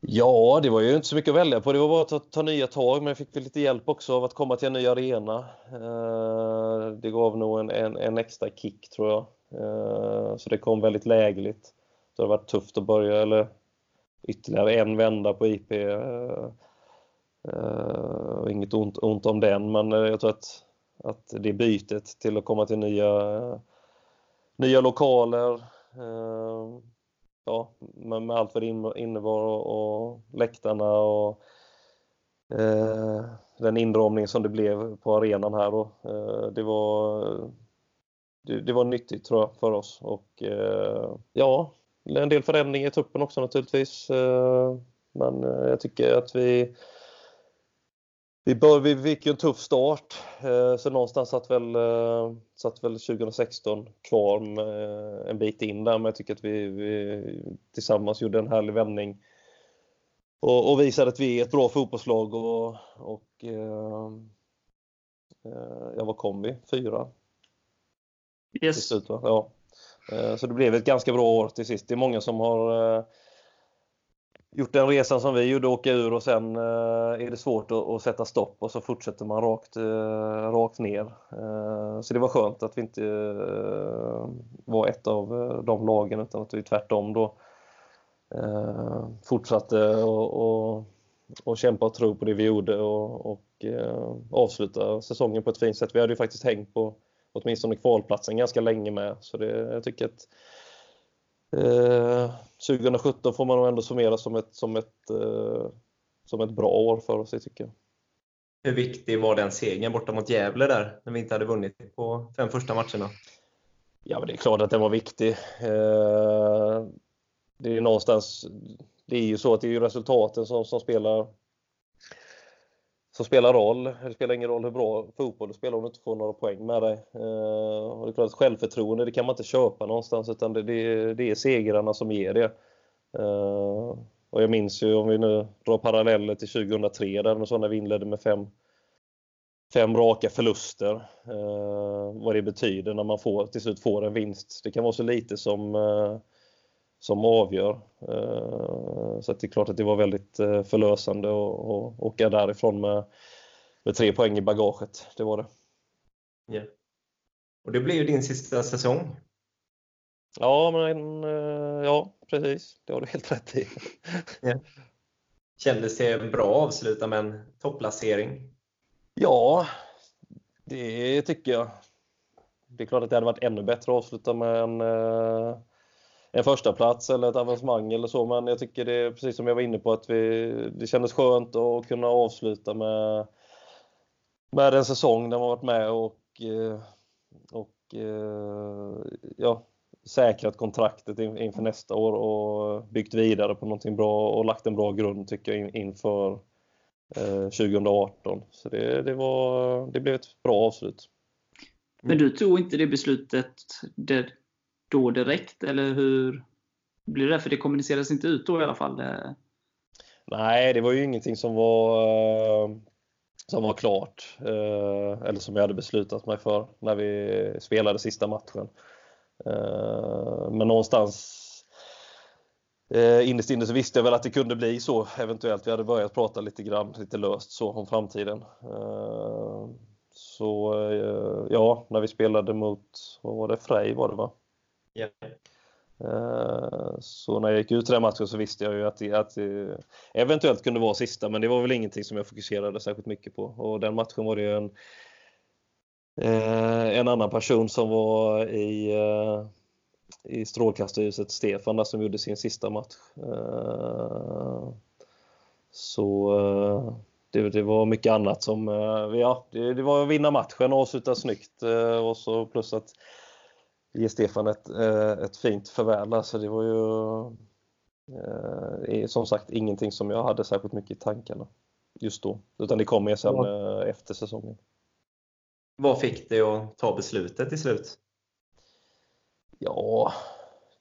Ja, det var ju inte så mycket att välja på. Det var bara att ta, ta nya tag, men jag fick väl lite hjälp också av att komma till en ny arena. Eh, det gav nog en, en, en, extra kick tror jag. Eh, så det kom väldigt lägligt. det har varit tufft att börja, eller ytterligare en vända på IP. Eh, Eh, inget ont, ont om den, men eh, jag tror att, att det bytet till att komma till nya, nya lokaler eh, ja, med, med allt vad det innebar och, och läktarna och eh, den inramning som det blev på arenan här. Då. Eh, det, var, det, det, var nyttigt tror jag för oss och eh, ja, en del förändringar i truppen också naturligtvis. Men jag tycker att vi vi, bör, vi fick ju en tuff start, eh, så någonstans satt väl, eh, satt väl 2016 kvar en bit in där, men jag tycker att vi, vi tillsammans gjorde en härlig vändning och, och, visade att vi är ett bra fotbollslag och, och eh, ja, vad kom vi? Fyra? Yes. Slut, ja. Så det blev ett ganska bra år till sist. Det är många som har gjort den resan som vi gjorde, åka ur och sen eh, är det svårt att, att, sätta stopp och så fortsätter man rakt, eh, rakt ner. Eh, så det var skönt att vi inte eh, var ett av eh, de lagen utan att vi tvärtom då eh, fortsatte och, och, och kämpa och tro på det vi gjorde och, och eh, avsluta säsongen på ett fint sätt. Vi hade ju faktiskt hängt på, åtminstone kvalplatsen ganska länge med. Så det, jag tycker att eh, 2017 får man nog ändå summera som ett, som ett, eh, som ett bra år för oss, tycker jag. Hur viktig var den segern borta mot Gävle där, när vi inte hade vunnit på fem första matcherna? Ja, men det är klart att den var viktig. Eh, det är någonstans, det är ju så att det är resultaten som, som spelar som spelar roll. Det spelar ingen roll hur bra fotboll du spelar om du inte får några poäng med dig. Eh, och det är klart att självförtroende det kan man inte köpa någonstans utan det, det, det är segrarna som ger det. Eh, och jag minns ju om vi nu drar paralleller till 2003 där så när vi inledde med fem, fem raka förluster. Eh, vad det betyder när man får, till slut får en vinst. Det kan vara så lite som eh, som avgör. Eh, så det är klart att det var väldigt eh, förlösande att åka därifrån med, med tre poäng i bagaget. Det var det. Yeah. Och det blir ju din sista säsong. Ja, men eh, ja, precis. Det har du helt rätt i. Yeah. Kändes det bra att avsluta med en topplacering? Ja, det tycker jag. Det är klart att det hade varit ännu bättre att avsluta med en en första plats eller ett avancemang eller så. Men jag tycker det är precis som jag var inne på att vi, det kändes skönt att kunna avsluta med, med en säsong där man varit med och, eh, och eh, ja, säkrat kontraktet inför nästa år och byggt vidare på någonting bra och lagt en bra grund tycker jag inför eh, 2018. Så det, det, var, det blev ett bra avslut. Men du tog inte det beslutet det, då direkt, eller hur blir det? För det kommuniceras inte ut då i alla fall. Eh, Nej, det var ju ingenting som var eh, som var klart eh, eller som jag hade beslutat mig för när vi spelade sista matchen. Men någonstans innerst inne så visste jag väl att det kunde bli så eventuellt. Vi hade börjat prata lite grann, lite löst så om framtiden. Så ja, när vi spelade mot, vad var det, Frej var det va? Yeah. Så när jag gick ut i den matchen så visste jag ju att det, att det eventuellt kunde vara sista, men det var väl ingenting som jag fokuserade särskilt mycket på. Och den matchen var det ju en, eh, en annan person som var i, eh, i strålkastarljuset, Stefan, där, som gjorde sin sista match. Så det, det, var mycket annat som, ja, det, det var att vinna matchen och avsluta snyggt och så plus att ge Stefan ett, eh, ett fint farväl. Alltså det var ju eh, som sagt ingenting som jag hade särskilt mycket i tankarna just då. Utan det kom mer sen ja. efter säsongen. Vad fick dig att ta beslutet till slut? Ja,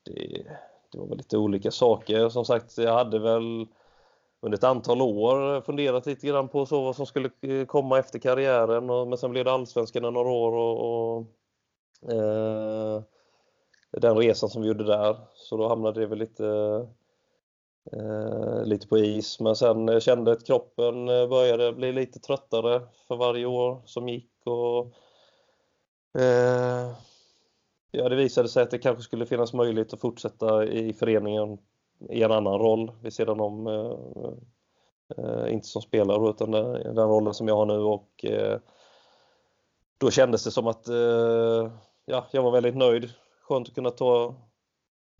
det, det var väl lite olika saker. Som sagt, jag hade väl under ett antal år funderat lite grann på så vad som skulle komma efter karriären. Och, men sen blev det Allsvenskan några år och, och Eh, Eh, den resan som vi gjorde där. Så då hamnade det väl lite, eh, lite på is. Men sen eh, kände att kroppen eh, började bli lite tröttare för varje år som gick. Och, eh, ja, det visade sig att det kanske skulle finnas möjlighet att fortsätta i föreningen i en annan roll vid sidan om, eh, inte som spelare utan den, den, rollen som jag har nu. och Då kändes det som att ja, jag var väldigt nöjd. Skönt att kunna ta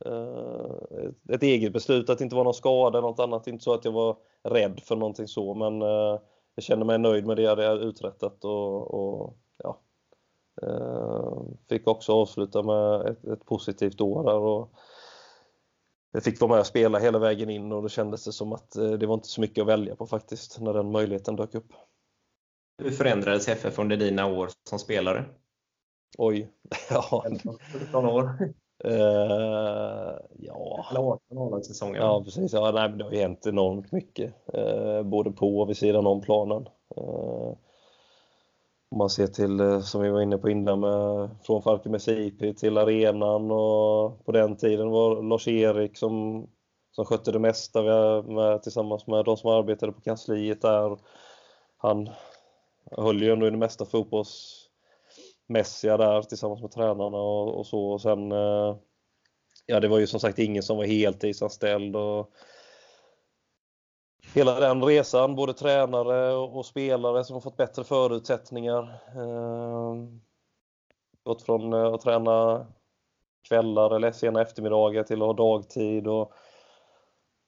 eh, ett, ett eget beslut, att det inte var någon skada eller något annat. Inte så att jag var rädd för någonting så, men eh, jag kände mig nöjd med det jag hade uträttat och, och ja, eh, fick också avsluta med ett, ett positivt år där. Och, jag fick vara med och spela hela vägen in och då kändes det som att eh, det var inte så mycket att välja på faktiskt när den möjligheten dök upp. Hur förändrades FF under dina år som spelare? Oj. Ja. 17 år. Uh, ja. Eller 18 år säsongen. Ja, precis. Ja, nej, det har ju hänt enormt mycket. Uh, både på och vid sidan om planen. Uh, om man ser till, som vi var inne på innan, med, från Falkenbergs IP till arenan och på den tiden var Lars-Erik som, som skötte det mesta med, tillsammans med de som arbetade på kansliet där. Han höll ju ändå i det mesta fotbolls mässiga där tillsammans med tränarna och, och så. Och sen, eh, ja det var ju som sagt ingen som var heltidsanställd. Och hela den resan, både tränare och, spelare som har fått bättre förutsättningar. Eh, gått från eh, att träna kvällar eller sena eftermiddagar till att ha dagtid och,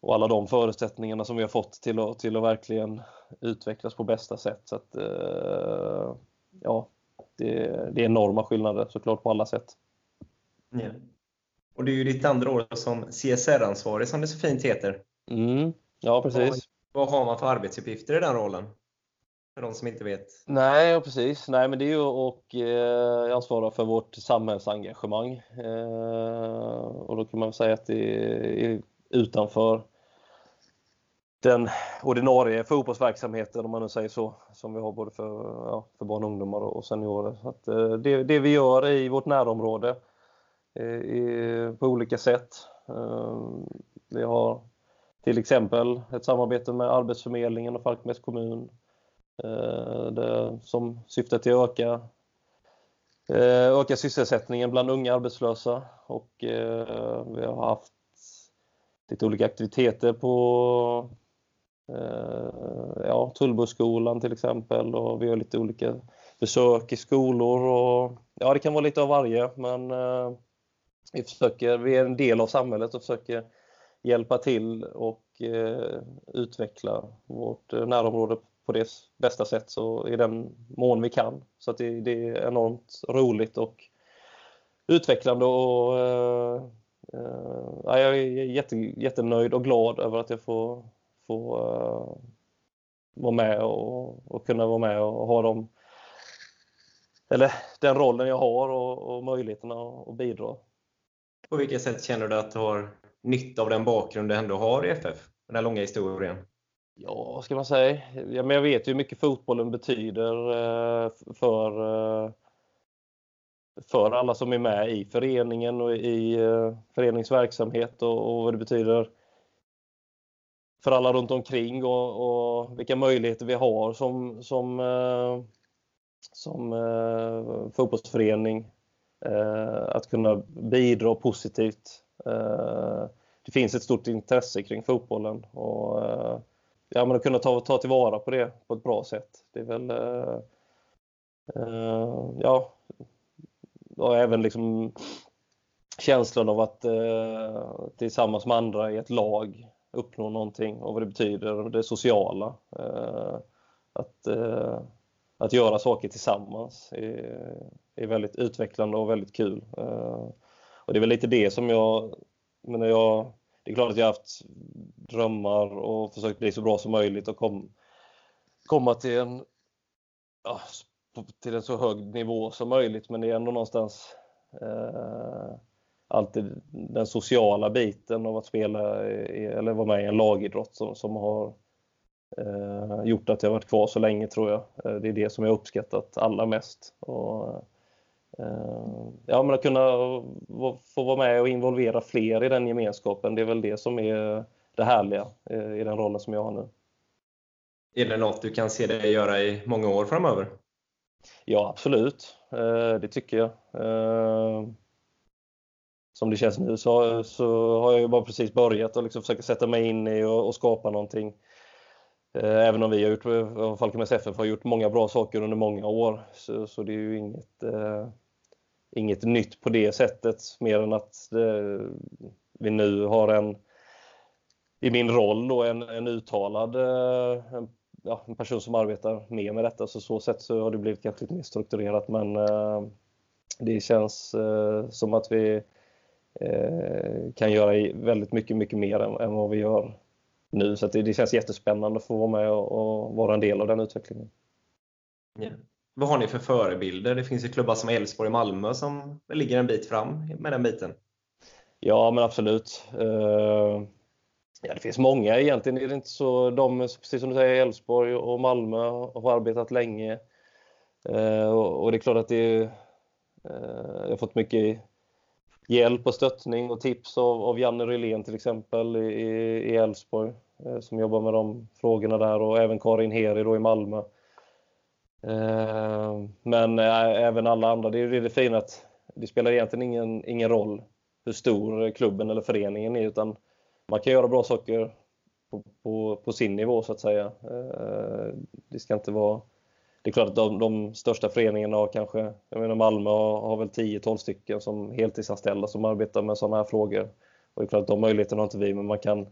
och alla de förutsättningarna som vi har fått till att, till att verkligen utvecklas på bästa sätt. Så att, eh, ja, det, det är enorma skillnader såklart på alla sätt. Ja. Och det är ju ditt andra år som CSR-ansvarig som det så fint heter. Mm. Ja, precis. Vad, vad har man för arbetsuppgifter i den rollen? För de som inte vet. Nej, precis. Nej, men det är ju och eh, ansvara för vårt samhällsengagemang. Eh, och då kan man säga att det är utanför den ordinarie fotbollsverksamheten om man nu säger så, som vi har både för, ja, för barn och ungdomar och seniorer. Så att, eh, det, det vi gör i vårt närområde eh, på olika sätt. Eh, vi har till exempel ett samarbete med Arbetsförmedlingen och Falkenbergs kommun eh, det, som syftar till att öka, eh, öka sysselsättningen bland unga arbetslösa och eh, vi har haft lite olika aktiviteter på Eh, ja, Tullboskolan till exempel och vi har lite olika besök i skolor och ja, det kan vara lite av varje men eh, vi försöker, vi är en del av samhället och försöker hjälpa till och eh, utveckla vårt eh, närområde på det bästa sätt så i den mån vi kan. Så att det, det är enormt roligt och utvecklande och eh, eh, jag är jätte, jättenöjd och glad över att jag får, får eh, vara med och, och, kunna vara med och ha dem eller den rollen jag har och, och möjligheterna att bidra. På vilket sätt känner du att du har nytta av den bakgrund du ändå har i FF? Den här långa historien. Ja, vad ska man säga? Ja, men jag vet ju hur mycket fotbollen betyder eh, för, eh, för alla som är med i föreningen och i föreningsverksamhet och, och vad det betyder för alla runt omkring och, och vilka möjligheter vi har som, som, eh, som eh, fotbollsförening eh, att kunna bidra positivt det finns ett stort intresse kring fotbollen och eh, ja, men att kunna ta, ta tillvara på det på ett bra sätt. Det är väl eh, eh, ja, och även liksom känslan av att eh, tillsammans med andra i ett lag uppnå någonting och vad det betyder, det sociala. Eh, att, eh, att göra saker tillsammans är, är väldigt utvecklande och väldigt kul. Eh, och det är väl lite det som jag men jag, det är klart att jag har haft drömmar och försökt bli så bra som möjligt och kom, komma till en, ja, till en så hög nivå som möjligt. Men det är ändå någonstans eh, alltid den sociala biten av att spela eller vara med i en lagidrott som, som har eh, gjort att jag varit kvar så länge tror jag. Eh, det är det som jag uppskattat allra mest. Och, Eh, ja, men att kunna få vara med och involvera fler i den gemenskapen, det är väl det som är det härliga eh, i den rollen som jag har nu. Är det något du kan se dig göra i många år framöver? Ja, absolut. Eh, det tycker jag. Som det känns nu så, så har jag ju bara precis börjat och liksom försöka sätta mig in i och, och skapa någonting. Eh, även om vi har gjort, Falkenbergs FF har gjort många bra saker under många år så, så det är ju inget eh, inget nytt på det sättet mer än att eh, vi nu har en i min roll då en, en uttalad eh, en, ja, en, person som arbetar mer med detta så så sätt så har det blivit kanske lite mer strukturerat men eh, det känns eh, som att vi kan göra väldigt mycket, mycket mer än, än vad vi gör nu så det, det, känns jättespännande att få vara med och, och vara en del av den utvecklingen. Yeah. Vad har ni för förebilder? Det finns ju klubbar som Elfsborg och Malmö som ligger en bit fram med den biten. Ja, men absolut. Eh, ja, det finns många egentligen. Är det inte så, de, precis som du säger, Elfsborg och Malmö har arbetat länge. Eh, och det är klart att det är, eh, jag har fått mycket hjälp och stöttning och tips av, av Janne Rylén till exempel i Elfsborg eh, som jobbar med de frågorna där och även Karin Heri då i Malmö Eh, men eh, även alla andra, det är det fina att det spelar egentligen ingen, ingen roll hur stor klubben eller föreningen är utan man kan göra bra saker på, på, på sin nivå så att säga. Eh, det ska inte vara det är klart att de, de största föreningarna har kanske, jag menar Malmö har, har väl 10-12 stycken som heltidsanställda som arbetar med sådana här frågor. Och det är klart att de möjligheterna har inte vi, men man kan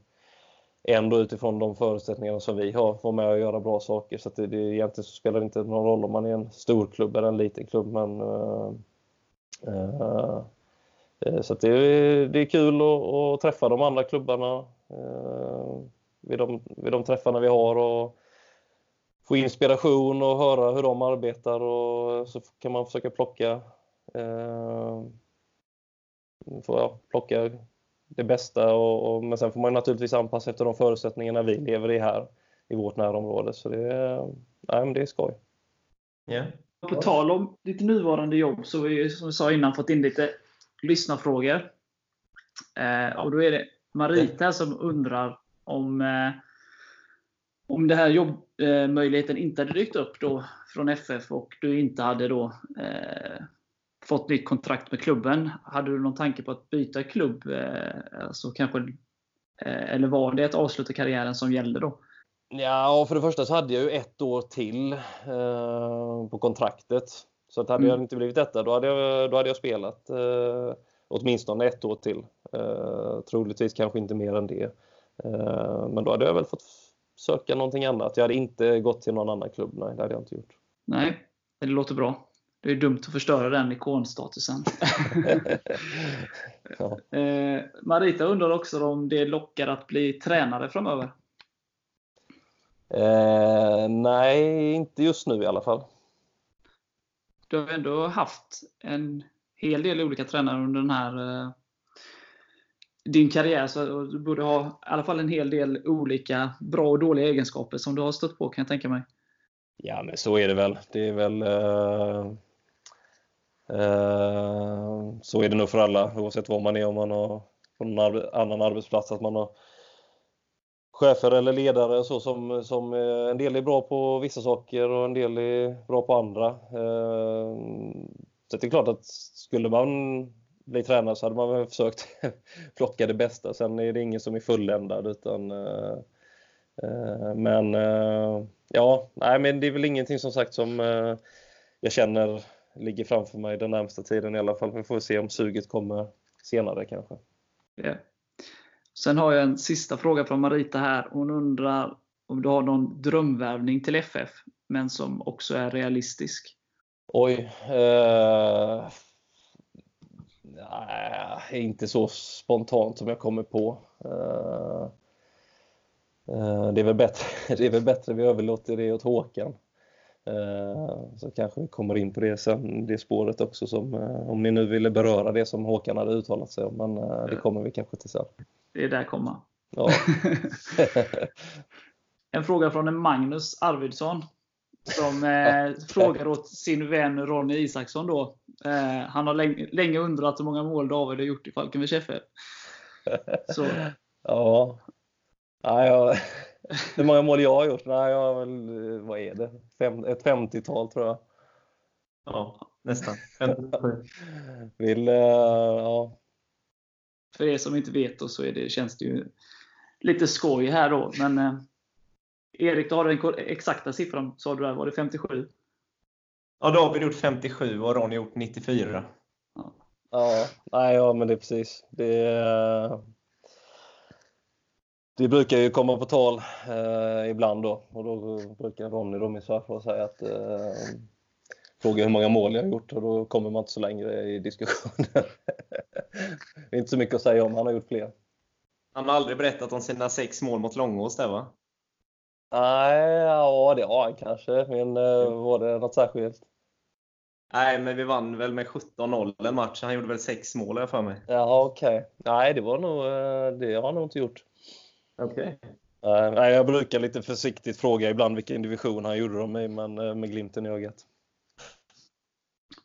ändå utifrån de förutsättningarna som vi har vara med och göra bra saker. Så att det, det, egentligen så spelar det inte någon roll om man är en stor klubb eller en liten klubb. Men, uh, uh, så att det, det är kul att, att, träffa de andra klubbarna uh, vid, de, vid de träffarna vi har. Och, få inspiration och höra hur de arbetar och så kan man försöka plocka eh, få, plocka det bästa och, och, men sen får man naturligtvis anpassa efter de förutsättningarna vi lever i här i vårt närområde så det, nej, men det är skoj. Yeah. På tal om ditt nuvarande jobb så har vi som vi sa innan fått in lite lyssnarfrågor. Eh, och då är det Marita som undrar om eh, om den här jobbmöjligheten inte hade dykt upp då från FF och du inte hade då eh, fått nytt kontrakt med klubben, hade du någon tanke på att byta klubb? Eh, alltså kanske, eh, eller var det att avsluta karriären som gällde då? Ja, för det första så hade jag ju ett år till eh, på kontraktet. Så att hade mm. jag inte blivit detta, då hade jag, då hade jag spelat eh, åtminstone ett år till. Eh, troligtvis kanske inte mer än det. Eh, men då hade jag väl fått söka någonting annat. Jag hade inte gått till någon annan klubb. Nej, det hade jag inte gjort. Nej, det låter bra. Det är dumt att förstöra den ikonstatusen. ja. eh, Marita undrar också om det lockar att bli tränare framöver? Eh, nej, inte just nu i alla fall. Du har ändå haft en hel del olika tränare under den här eh, din karriär så du borde ha i alla fall en hel del olika bra och dåliga egenskaper som du har stött på kan jag tänka mig. Ja, men så är det väl. Det är väl uh, uh, så är det nog för alla oavsett var man är om man har på någon annan arbetsplats att man har chefer eller ledare så som, som eh, en del är bra på vissa saker och en del är bra på andra. Uh, så det är klart att skulle man bli tränare så hade man väl försökt plocka det bästa. Sen är det ingen som är fulländad utan uh, uh, men uh, ja, nej men det är väl ingenting som sagt som jag känner ligger framför mig den närmsta tiden i alla fall. Vi får se om suget kommer senare kanske. Yeah. Sen har jag en sista fråga från Marita här. Hon undrar om du har någon drömvärvning till FF, men som också är realistisk? Oj. Eh, Nej, inte så spontant som jag kommer på. Eh, eh, det är väl bättre, det är väl bättre vi överlåter det åt Håkan. Eh, så kanske vi kommer in på det sen, det spåret också som, om ni nu ville beröra det som Håkan hade uttalat sig om, men det kommer vi kanske till sen. Det är där komma. Ja. en fråga från en Magnus Arvidsson som frågar åt sin vän Ronny Isaksson då. Eh, han har länge, länge, undrat hur många mål David har gjort i Falkenbergs FF. Så. Ja. Nej, jag, hur många mål jag har gjort? Nej, jag har väl, vad är det? Fem, ett 50-tal tror jag. Ja, nästan. Vill, uh, ja. För er som inte vet då, så är det, känns det ju lite skoj här då. Men uh, Erik, du har den exakta siffran, sa du där. Var det 57? Ja, då har vi gjort 57 och Ronny gjort 94. Ja, ja, nej, ja men det är precis. Det, det brukar ju komma på tal eh, ibland då och då brukar Ronny, då, min svärfar, säga att eh, fråga hur många mål jag har gjort och då kommer man inte så längre i diskussionen. det är inte så mycket att säga om, han har gjort fler. Han har aldrig berättat om sina sex mål mot Långås där va? Nej, ja det har han kanske. Men eh, var det något särskilt? Nej, men vi vann väl med 17-0 en match. Han gjorde väl sex mål jag för mig. Ja, okej. Okay. Nej, det var nog, eh, det har han nog inte gjort. Okej. Okay. Nej, jag brukar lite försiktigt fråga ibland vilken division han gjorde dem i, men eh, med glimten i ögat.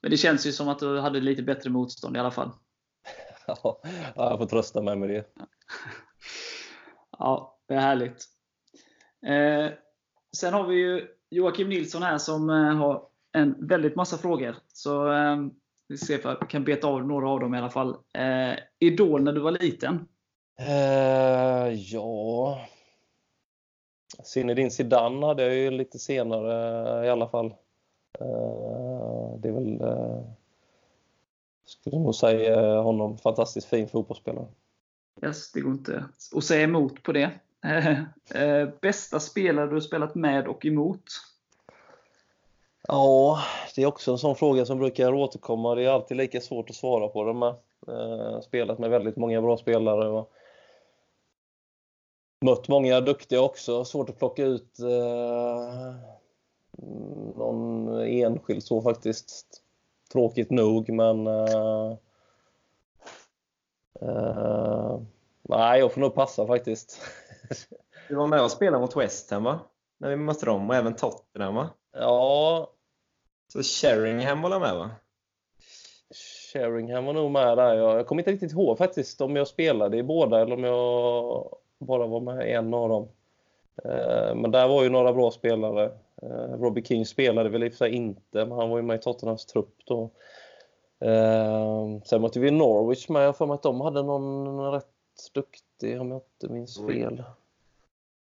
Men det känns ju som att du hade lite bättre motstånd i alla fall. ja, jag får trösta mig med det. ja, det är härligt. Eh, sen har vi ju Joakim Nilsson här som eh, har en väldigt massa frågor. Så eh, vi ser om jag kan beta av några av dem i alla fall. Eh, Idol när du var liten? Eh, ja... Zinedine Zidane hade jag ju lite senare i alla fall. Eh, det är väl, eh, skulle nog säga honom, fantastiskt fin fotbollsspelare. Yes, det går inte att säga emot på det. Eh, bästa spelare du spelat med och emot? Ja, det är också en sån fråga som brukar återkomma. Det är alltid lika svårt att svara på den med. Eh, spelat med väldigt många bra spelare och mött många duktiga också. Svårt att plocka ut eh, någon enskild så faktiskt. Tråkigt nog, men eh, eh, nej, jag får nog passa faktiskt. Du var med och spelade mot West Ham va? När vi mötte dem och även Tottenham va? Ja, Så Sheringham var med va? Sheringham var nog med där. Jag, jag kommer inte riktigt ihåg faktiskt om jag spelade i båda eller om jag bara var med i en av dem. Eh, men där var ju några bra spelare. Eh, Robbie King spelade väl i för sig inte, men han var ju med i Tottenhams trupp då. Eh, sen mötte vi Norwich med. Jag för mig att de hade någon rätt duktig, om jag inte minns fel.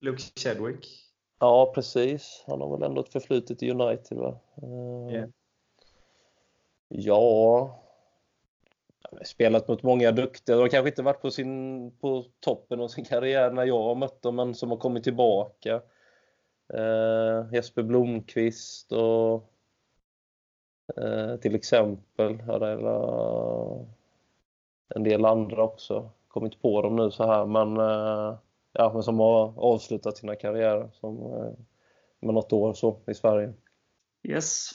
Luke Chadwick. Ja, precis. Han har väl ändå ett förflutet i United, va? Eh, Ja. Spelat mot många duktiga. De har kanske inte varit på, sin, på toppen av sin karriär när jag har mött dem, men som har kommit tillbaka. Eh, Jesper Blomqvist och eh, till exempel. Är väl, en del andra också. Kommit på dem nu så här, men, eh, ja, men som har avslutat sina karriärer som, eh, med något år så i Sverige. Yes.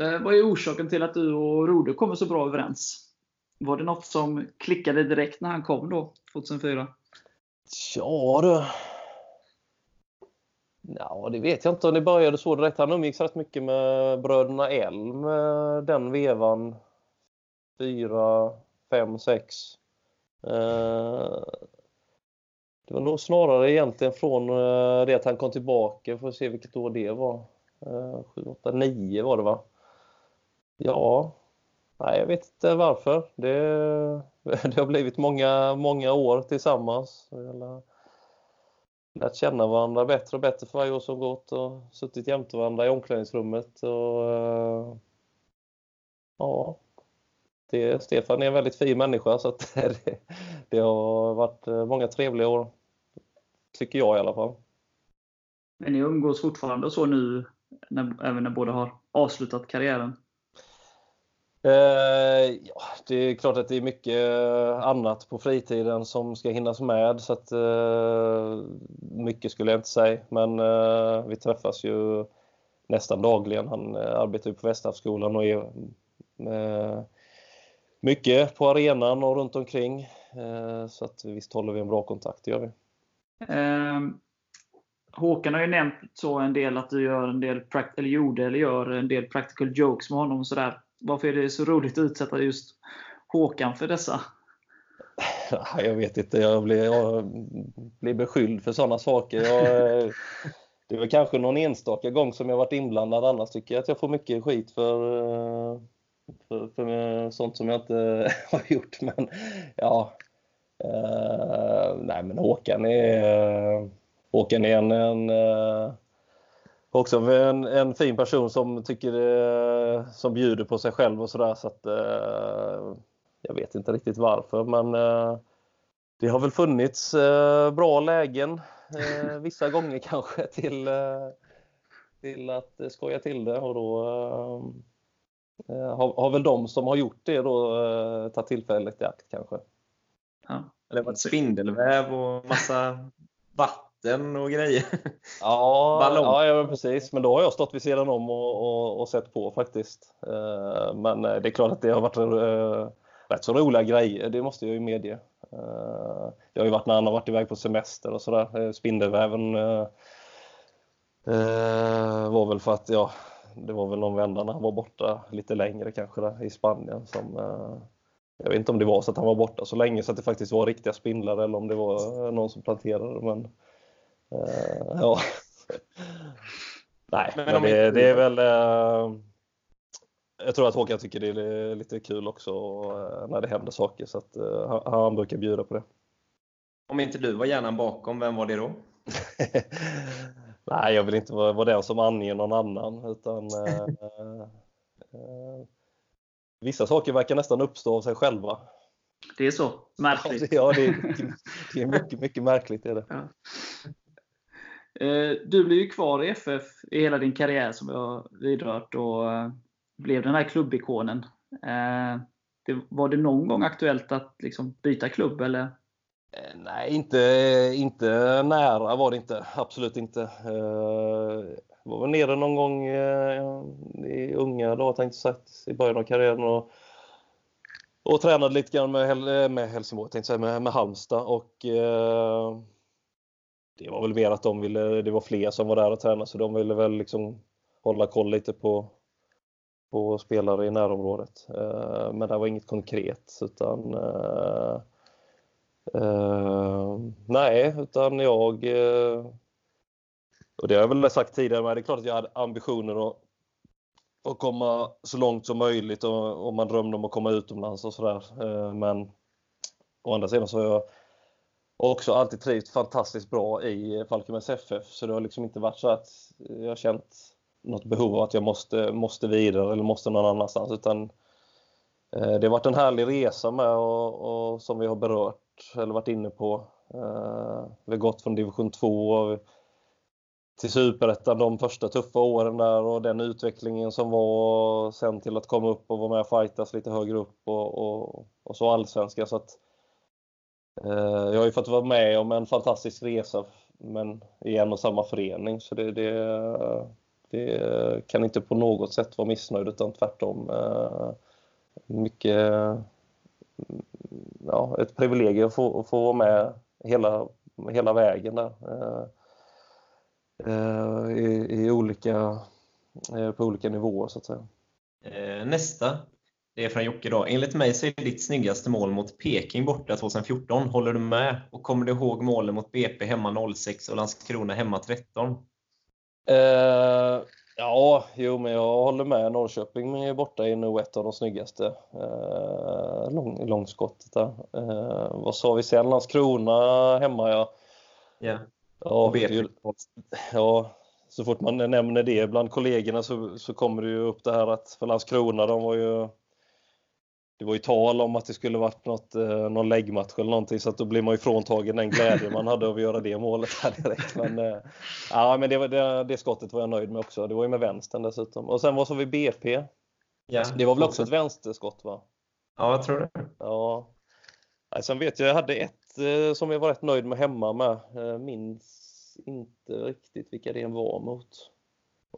Eh, vad är orsaken till att du och Rode kommer så bra överens? Var det något som klickade direkt när han kom då, 2004? Ja du. Ja, det vet jag inte om det började så direkt. Han umgicks rätt mycket med bröderna Elm eh, den vevan. 4, 5, 6. Det var nog snarare egentligen från eh, det att han kom tillbaka. Får se vilket år det var. Eh, Sju, åtta, nio var det va? Ja, nej jag vet inte varför. Det, det har blivit många, många år tillsammans. Vi har lärt känna varandra bättre och bättre för varje år som gått och suttit jämte varandra i omklädningsrummet. Och, eh, ja, det, Stefan är en väldigt fin människa så att det, det har varit eh, många trevliga år. Tycker jag i alla fall. Men ni umgås fortfarande så nu, när, även när båda har avslutat karriären? Eh, ja, det är klart att det är mycket annat på fritiden som ska hinnas med så att eh, mycket skulle jag inte säga. Men eh, vi träffas ju nästan dagligen. Han eh, arbetar ju på Västhavsskolan och är eh, mycket på arenan och runt omkring. Eh, så att visst håller vi en bra kontakt, det gör vi. Eh, Håkan har ju nämnt så en del att du gör en del, eller gjorde eller gör en del practical jokes med honom och sådär. Varför är det så roligt att utsätta just Håkan för dessa? Jag vet inte, jag blir, jag blir beskylld för sådana saker. Jag, det är väl kanske någon enstaka gång som jag varit inblandad. Annars tycker jag att jag får mycket skit för, eh, för, för sånt som jag inte har gjort. Men ja, Uh, nej men Håkan är, eh, Håkan är en, en uh, också en, en fin person som tycker som bjuder på sig själv och sådär. Så att, jag vet inte riktigt varför, men det har väl funnits bra lägen vissa gånger kanske till, till att skoja till det och då har, har väl de som har gjort det då tagit tillfället i akt kanske. Ja. Har varit spindelväv och massa vatten och grejer. Ja, Ballong. ja, ja precis. Men då har jag stått vid sidan om och, och, och sett på faktiskt. Eh, Men eh, det är klart att det har varit eh, rätt så roliga grejer, det måste jag ju medge. Det har ju varit när han har varit iväg på semester och sådär. Spindelväven var väl för att, ja, det var väl någon vända när han var borta lite längre kanske där, i Spanien som jag vet inte om det var så att han var borta så länge så att det faktiskt var riktiga spindlar eller om det var någon som planterade men eh, ja. Nej, Men men, det, det är väl eh, jag tror att Håkan tycker det är lite kul också eh, när det händer saker så att eh, han, han brukar bjuda på det. Om inte du var hjärnan bakom, vem var det då? Nej, jag vill inte vara, vara den som anger någon annan. Utan, eh, eh, vissa saker verkar nästan uppstå av sig själva. Det är så? Märkligt. Ja, det, är, det är mycket, mycket märkligt. Är det. Ja. Eh, Du blev ju kvar i FF i hela din karriär som vi har vidrört och eh, blev den här klubbikonen. Eh, var det någon gång aktuellt att liksom byta klubb? Eller? Nej, inte, inte nära var det inte. Absolut inte. Var väl nere någon gång eh, i unga dagar, tänkte jag i början av karriären och, och tränade lite grann med, Hel- eh, med Helsingborg, tänkte säga, med, med Halmstad. Och, eh, det var väl mer att de ville, det var fler som var där och tränade så de ville väl liksom hålla koll lite på, på spelare i närområdet. Eh, men det var inget konkret utan eh, Eh, nej, utan jag... Eh, och det har jag väl sagt tidigare, men det är klart att jag hade ambitioner att, att komma så långt som möjligt och, och man drömde om att komma utomlands och sådär. Eh, men å andra sidan så har jag också alltid trivts fantastiskt bra i Falkenbergs FF, så det har liksom inte varit så att jag har känt något behov av att jag måste, måste vidare eller måste någon annanstans, utan eh, det har varit en härlig resa med och, och som vi har berört eller varit inne på. Eh, vi har gått från division 2 och till superettan de första tuffa åren där och den utvecklingen som var sen till att komma upp och vara med och fightas lite högre upp och, och, och så allsvenska. Så att, eh, jag har ju fått vara med om en fantastisk resa men i en och samma förening så det, det, det kan inte på något sätt vara missnöjd utan tvärtom. Eh, mycket ja, ett privilegium att få, att få vara med hela, hela vägen där. Eh, eh, i, i olika, eh, på olika nivåer så att säga. Eh, Nästa, det är från Jocke då. Enligt mig så är ditt snyggaste mål mot Peking borta 2014. Håller du med? Och kommer du ihåg målen mot BP hemma 06 och Landskrona hemma 13? Eh, ja, jo, men jag håller med. Norrköping är borta är nog ett av de snyggaste. Eh, lång, långskottet där. Eh, vad sa vi sen? Landskrona hemma ja. Ja. Ja, det ja, så fort man nämner det bland kollegorna så, så kommer det ju upp det här att för Landskrona, de var ju det var ju tal om att det skulle varit något, eh, någon läggmatch eller någonting så att då blir man ju fråntagen den glädje man hade av att göra det målet här direkt. Men, eh, ja, men det, det, det skottet var jag nöjd med också. Det var ju med vänstern dessutom. Och sen vad sa vi BP? Ja. Det var väl också ett vänsterskott va? Ja, jag tror det. Ja. Sen vet jag, jag hade ett som jag var rätt nöjd med hemma med. Eh, minns inte riktigt vilka det var mot.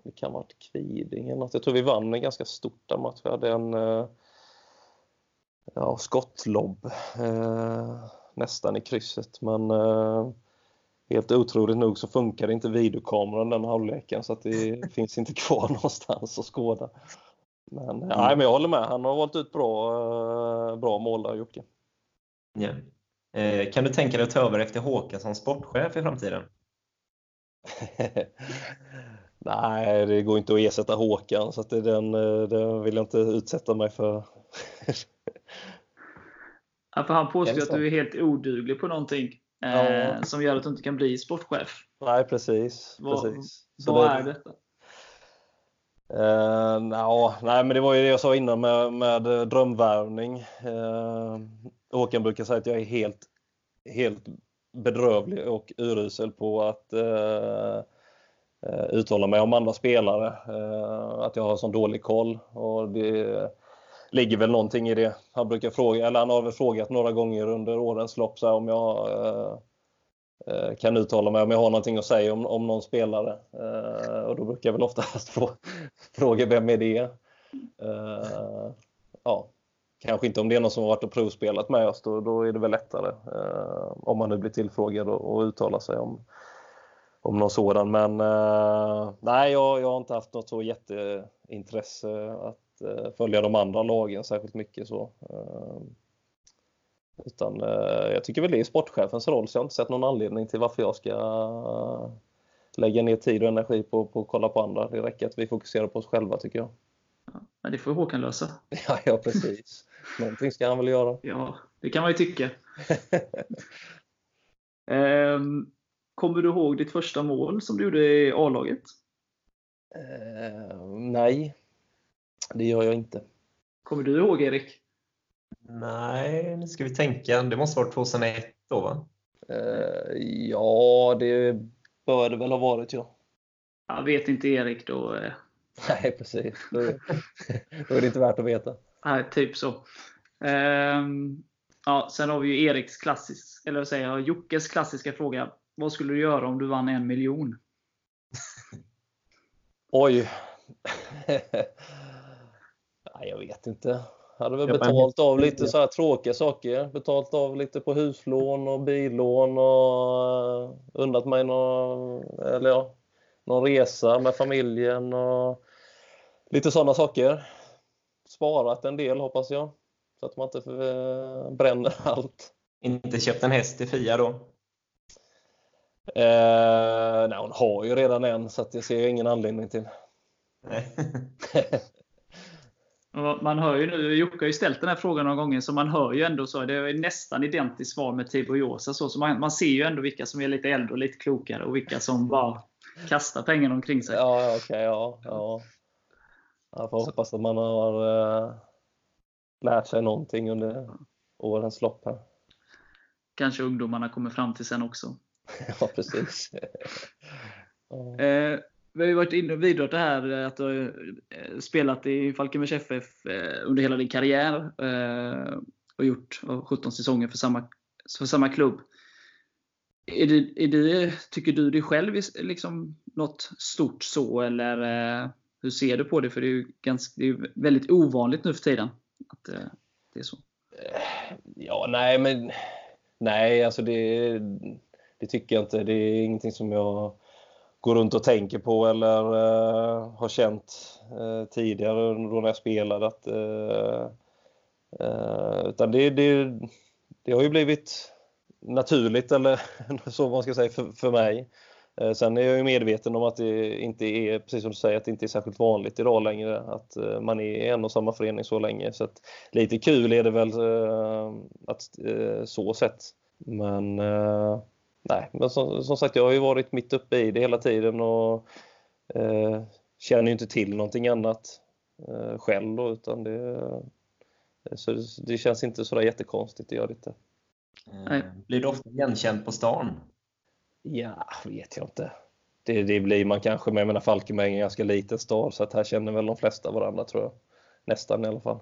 Det kan ha varit Kviding eller något. Jag tror vi vann en ganska stort där match. Vi hade en eh, ja, skottlobb eh, nästan i krysset. Men eh, helt otroligt nog så funkar inte videokameran den halvleken så att det finns inte kvar någonstans att skåda. Men, eh, nej, men jag håller med. Han har valt ut bra, eh, bra mål där, Jocke. Ja. Eh, Kan du tänka dig att ta över efter Håkan som sportchef i framtiden? Nej, det går inte att ersätta Håkan så att det, den, eh, den vill jag inte utsätta mig för. Ja, för han påstår att du är helt oduglig på någonting eh, Ja. som gör att du inte kan bli sportchef. Nej, precis. Vad- precis. Så Vad det- är detta? Eh, nja, nej, men det var ju det jag sa innan med, med drömvärvning. Eh, Håkan brukar säga att jag är helt, helt bedrövlig och urusel på att eh, eh, uttala mig om andra spelare. Eh, att jag har sån dålig koll. Och det ligger väl någonting i det. Han brukar fråga, eller han har väl frågat några gånger under årens lopp så här, om jag eh, eh kan uttala mig om jag har någonting att säga om, om någon spelare. Eh, och då brukar jag väl oftast få fråga vem är det? Eh, ja, kanske inte om det är någon som har varit och provspelat med oss, då, då är det väl lättare eh, om man nu blir tillfrågad och, och uttala sig om, om någon sådan. Men eh, nej, jag, jag har inte haft något så jätteintresse att eh, följa de andra lagen särskilt mycket. så. Eh, utan eh, jag tycker väl det är sportchefens roll, så jag har inte sett någon anledning till varför jag ska eh, lägga ner tid och energi på, på att kolla på andra. Det räcker att vi fokuserar på oss själva tycker jag. Men det får Håkan lösa. Ja, ja precis. Någonting ska han väl göra. Ja, det kan man ju tycka. Ehm, kommer du ihåg ditt första mål som du gjorde i A-laget? Eh, nej, det gör jag inte. Kommer du ihåg Erik? Nej, nu ska vi tänka. Det måste vara 2001 då va? Eh, ja, det bör det väl ha varit ja. Jag vet inte Erik då. eh, Nej, precis. Då är det inte värt att veta. Nej, typ så. Ehm, ja, sen har vi ju Eriks klassisk, eller vad säger jag, Jockes klassiska fråga. Vad skulle du göra om du vann en miljon? Oj. Nej, jag vet inte. Jag hade väl betalt av lite så här tråkiga saker. Betalt av lite på huslån och billån och uh, unnat mig någon, eller ja, någon resa med familjen och lite sådana saker. Sparat en del hoppas jag. Så att man inte eh, bränner allt. Inte köpt en häst till Fia då? Eh, nej, hon har ju redan en så att jag ser ingen anledning till. Man hör ju nu, Jocke har ju ställt den här frågan några gånger, så man hör ju ändå så. Det är nästan identiskt svar med Tibor Josa. Så, så man, man ser ju ändå vilka som är lite äldre och lite klokare och vilka som bara kastar pengarna omkring sig. Ja, ja, okej, ja, ja. Jag får hoppas att man har eh, lärt sig någonting under årens lopp här. Kanske ungdomarna kommer fram till sen också. Ja, precis. Ja. Eh, vi har ju varit inne och vidrört det här eh, att du har eh, spelat i Falkenbergs FF eh, under hela din karriär eh, och gjort eh, 17 säsonger för samma, för samma klubb. Är det, är det, tycker du dig själv är liksom något stort så, eller hur ser du på det? För det är ju ganska, det är väldigt ovanligt nu för tiden att eh, det är så. Eh, ja, nej, men nej, alltså det, det tycker jag inte. Det är ingenting som jag går runt och tänker på eller uh, har känt uh, tidigare då när jag spelade. Att, uh, utan det, det, det har ju blivit naturligt, eller så man ska säga, för, för mig. Eh, sen är jag ju medveten om att det inte är, precis som du säger, att det inte är särskilt vanligt idag längre att eh, man är i en och samma förening så länge. Så att lite kul är det väl eh, att så sett. Men nej, men som, som sagt, jag har ju varit mitt uppe i det hela tiden och eh, känner ju inte till någonting annat eh, själv då, utan det, så det, det känns inte sådär jättekonstigt, det gör det inte. Nej. Blir du ofta igenkänd på stan? Ja, vet jag inte. Det, det blir man kanske med. Jag menar Falkenberg är en ganska liten stad så att här känner väl de flesta varandra tror jag. Nästan i alla fall.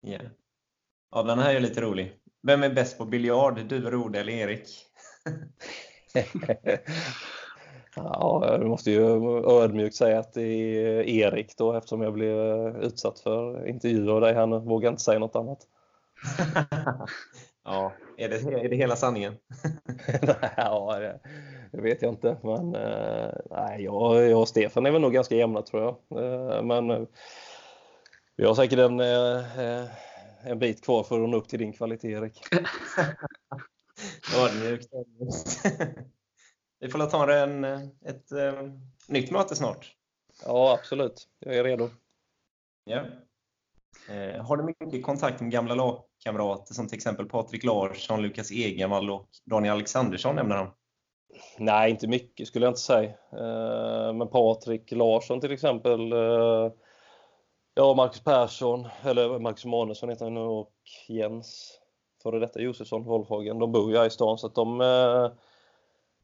Ja. Ja, den här är lite rolig. Vem är bäst på biljard? Du, Rode eller Erik? ja, jag måste ju ödmjukt säga att det är Erik då eftersom jag blev utsatt för intervjuer av dig här nu. Vågar inte säga något annat. ja, är det, är det hela sanningen? ja, det, det vet jag inte. Men eh, nej, jag, jag och Stefan är väl nog ganska jämna tror jag. Eh, men eh, vi har säkert en, en bit kvar för att nå upp till din kvalitet Erik. Ödmjukt. Vi får ta en, ett eh, nytt möte snart. Ja, absolut. Jag är redo. Ja. Eh, har du mycket kontakt med gamla lagkamrater som till exempel Patrik Larsson, Lukas Egenvall och Daniel Alexandersson nämner han? Nej, inte mycket skulle jag inte säga. Eh, Men Patrik Larsson till exempel. eh, Ja, Marcus Persson, eller Marcus Manusson heter han nu, och Jens, före detta Josefsson, Wolfhagen. De bor ju här i stan så att de eh,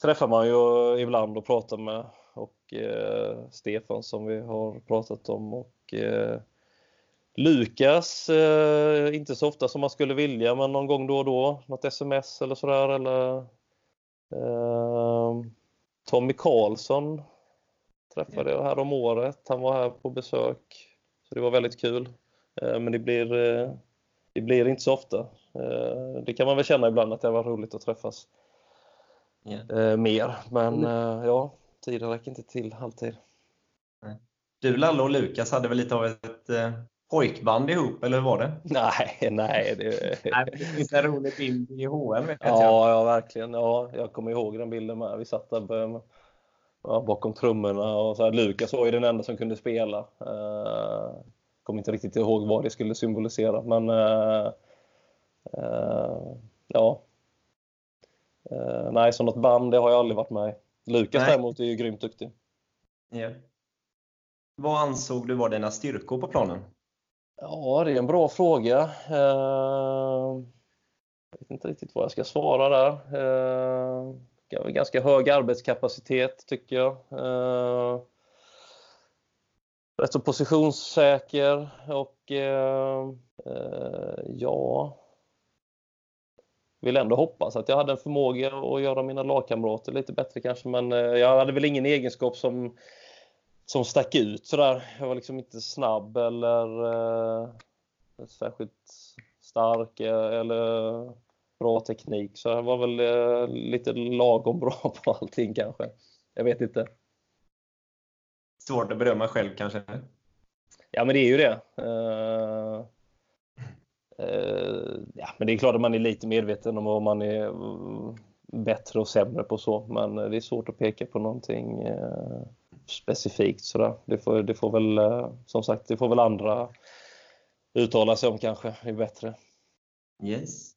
träffar man ju ibland och pratar med. Och eh, Stefan som vi har pratat om och eh, Lukas, eh, inte så ofta som man skulle vilja, men någon gång då och då. Något sms eller sådär. Eller, eh, Tommy Karlsson träffade jag här om året. Han var här på besök. Så det var väldigt kul. Eh, men det blir, eh, det blir inte så ofta. Eh, det kan man väl känna ibland att det var roligt att träffas eh, mer. Men eh, ja, tiden räcker inte till alltid. Du, Lalle och Lukas hade väl lite av ett eh, pojkband ihop, eller hur var det? Nej, nej. Det, Nej, det finns en rolig bild i HM jag. Ja, ja, verkligen. Ja, jag kommer ihåg den bilden med. Vi satt där med, ja, bakom trummorna och så här. Lukas var ju den enda som kunde spela. Uh, kommer inte riktigt ihåg vad det skulle symbolisera, men eh, eh, ja. Nej, så något band, det har jag aldrig varit med. Lukas däremot är ju grymt duktig. Ja. Vad ansåg du var dina styrkor på planen? Ja, det är en bra fråga. Jag vet inte riktigt vad jag ska svara där. Eh, ganska hög arbetskapacitet tycker jag. Eh, rätt så positionssäker och ja, vill ändå hoppas att jag hade en förmåga att göra mina lagkamrater lite bättre kanske, men jag hade väl ingen egenskap som som stack ut sådär. Jag var liksom inte snabb eller eh, särskilt stark eh, eller bra teknik. Så jag var väl eh, lite lagom bra på allting kanske. Jag vet inte. Svårt att bedöma själv kanske? Ja, men det är ju det. Eh, eh, ja, men det är klart att man är lite medveten om vad man är mm, bättre och sämre på så. Men det är svårt att peka på någonting eh, specifikt sådär. Det får, det får väl, eh, som sagt, det får väl andra uttala sig om kanske. Det är bättre. Yes.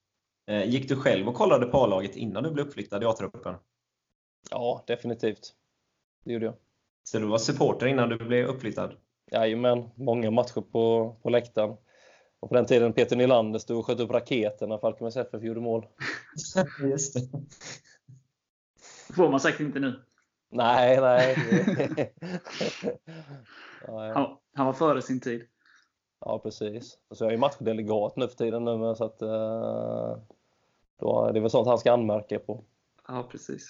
Eh, Gick du själv och kollade på A-laget innan du blev uppflyttad i A-truppen? Ja, definitivt. Det gjorde jag. Så du var supporter innan du blev uppflyttad? Jajamän, många matcher på, på läktaren. Och på den tiden Peter Nylander stod och sköt upp raketer när Falkenbergs FF gjorde mål. Just det. får man säkert inte nu. Nej, nej. Han, han var före sin tid. ja, precis. Så jag är matchdelegat nu för tiden. Nu, men så att, eh, då, det är väl sånt han ska anmärka på. Ja, precis.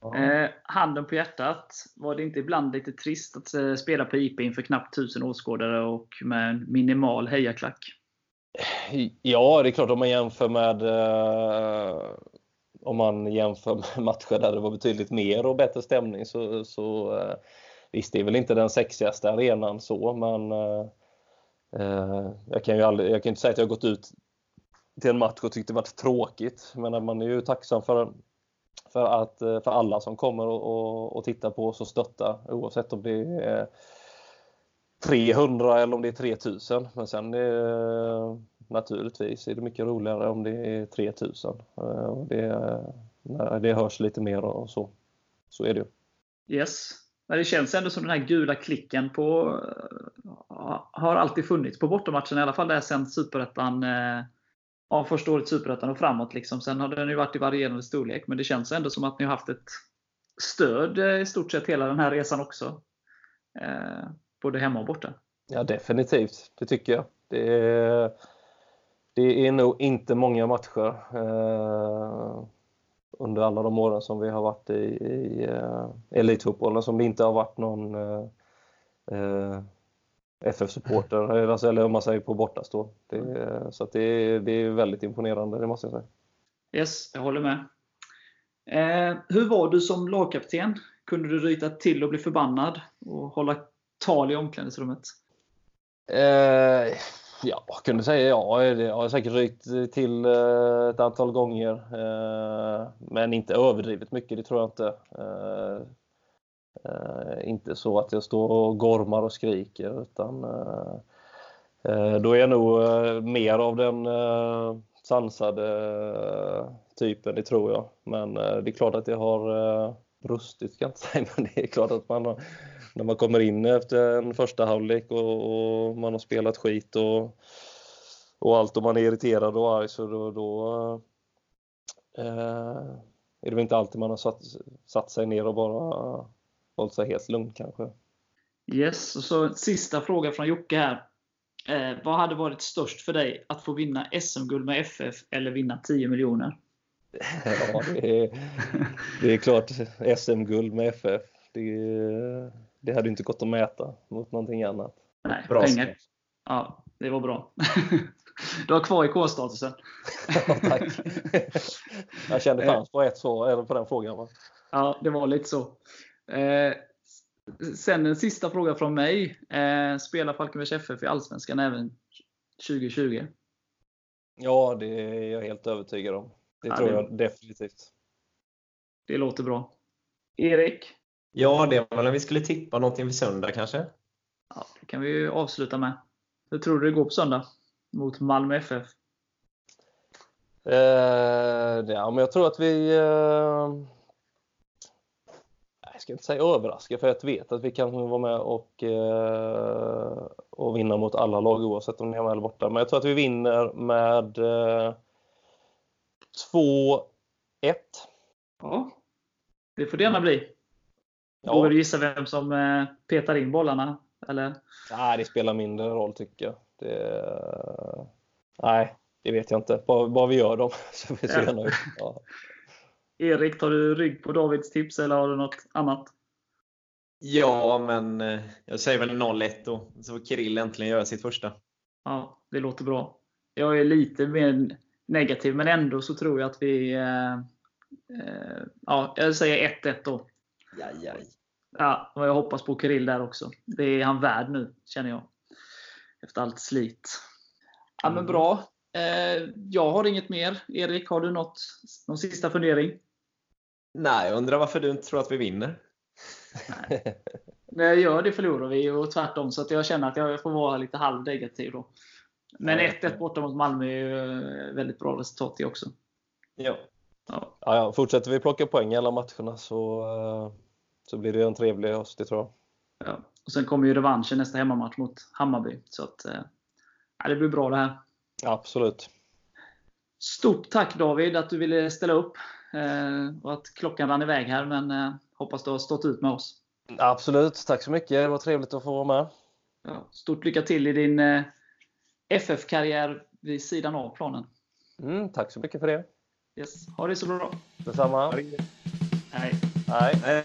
Ja. Eh, handen på hjärtat. Var det inte ibland lite trist att eh, spela på IP inför knappt 1000 åskådare och med en minimal hejaklack? Ja, det är klart om man jämför med eh, om man jämför med matcher där det var betydligt mer och bättre stämning så, så eh, visst, det är väl inte den sexigaste arenan så, men eh, eh jag kan ju aldrig, jag kan inte säga att jag har gått ut till en match och tyckt det varit tråkigt, men man är ju tacksam för, för, att, eh, för alla som kommer och, och, och tittar på oss och stöttar oavsett om det är 300 eller om det är 3000. Men sen eh, naturligtvis är det mycket roligare om det är 3000. Eh, och det, när det hörs lite mer och så. Så är det ju. Yes. Men det känns ändå som den här gula klicken på, eh, har alltid funnits på bortamatchen. I alla fall där sen Superettan, eh, ja, första året Superettan och framåt. Liksom. Sen har den ju varit i varierande storlek. Men det känns ändå som att ni har haft ett stöd eh, i stort sett hela den här resan också. Eh, både hemma och borta. Ja, definitivt. Det tycker jag. Det är, det är nog inte många matcher eh, under alla de åren som vi har varit i, i eh, elitfotbollen som det inte har varit någon eh, eh, FF-supporter, alltså, eller om man säger på bortastå. Det, så att det, är- det är väldigt imponerande, det måste jag säga. Yes, jag håller med. Eh, hur var du som lagkapten? Kunde du ryta till och bli förbannad och hålla tal i omklädningsrummet? Eh, ja, jag kunde säga ja. Det har jag säkert ryckt till eh, ett antal gånger. Eh, men inte överdrivet mycket, det tror jag inte. Eh, inte så att jag står och gormar och skriker. Utan, då är jag nog mer av den sansade typen, det tror jag. Men det är klart att jag har brustit, ska jag inte säga. Men det är klart att man har, när man kommer in efter en första halvlek och, och man har spelat skit och, och allt och man är irriterad och arg så då, då eh, är det väl inte alltid man har satt, satt sig ner och bara hållit sig helt lugn kanske. Yes, och så sista fråga från Jocke här. Eh, vad hade varit störst för dig? Att få vinna SM-guld med FF eller vinna 10 miljoner? Ja, det är, det är klart SM-guld med FF. Det, det hade inte gått att mäta mot någonting annat. Nej, Bra pengar. svar. Ja, det var bra. du har kvar IK-statusen. Ja, tack. Jag kände fanns på ett svar, eller på den frågan. Va? Ja, det var lite så. Eh, sen en sista fråga från mig. Eh, spelar Falkenbergs FF i Allsvenskan även 2020? Ja, det är jag helt övertygad om. Det Ja, tror det- jag definitivt. Det låter bra. Erik? Ja, det var väl vi skulle tippa någonting för söndag kanske? Ja, det kan vi ju avsluta med. Hur tror du det går på söndag? Mot Malmö FF? Eh, ja, men jag tror att vi... Eh, jag ska inte säga överraska för jag vet att vi kan vara med och, eh, och vinna mot alla lag oavsett om ni är med eller borta. Men jag tror att vi vinner med eh, 2-1. Ja, det får det gärna bli. Ja. Vågar du gissa vem som eh, petar in bollarna? Eller? Nej, det spelar mindre roll tycker jag. Det, nej, det vet jag inte. Bara, bara vi gör dem så vi ser Ja. Ja. Erik, tar du rygg på Davids tips eller har du något annat? Ja, men eh, jag säger väl 0-1 då. Så får Kirill äntligen göra sitt första. Ja, det låter bra. Jag är lite mer negativ, men ändå så tror jag att vi... Eh, eh, ja, jag säger 1-1 då. Ja, och jag hoppas på Kirill där också. Det är han värd nu, känner jag. Efter allt slit. Ja, men bra. Eh, jag har inget mer. Erik, har du något, någon sista fundering? Nej, jag undrar varför du inte tror att vi vinner. När jag gör det förlorar vi och tvärtom, så att jag känner att jag får vara lite halvnegativ då. Men Ja. 1-1 borta mot Malmö är ju eh, väldigt bra resultat det också. Ja. Ja, Ja, fortsätter vi plocka poäng i alla matcherna så, eh, så blir det en trevlig höst, det tror jag. ja. Och sen kommer ju revanschen nästa hemmamatch mot Hammarby. Så att, eh, ja, det blir bra det här. Absolut. Stort tack David att du ville ställa upp. Eh, och att klockan rann iväg här, men hoppas du har stått ut med oss. Absolut. Tack så mycket. Det var trevligt att få vara med. Ja, stort lycka till i din FF-karriär vid sidan av planen. Mm, tack så mycket för det. Yes. Ha det så bra. Detsamma. Hej. Hej.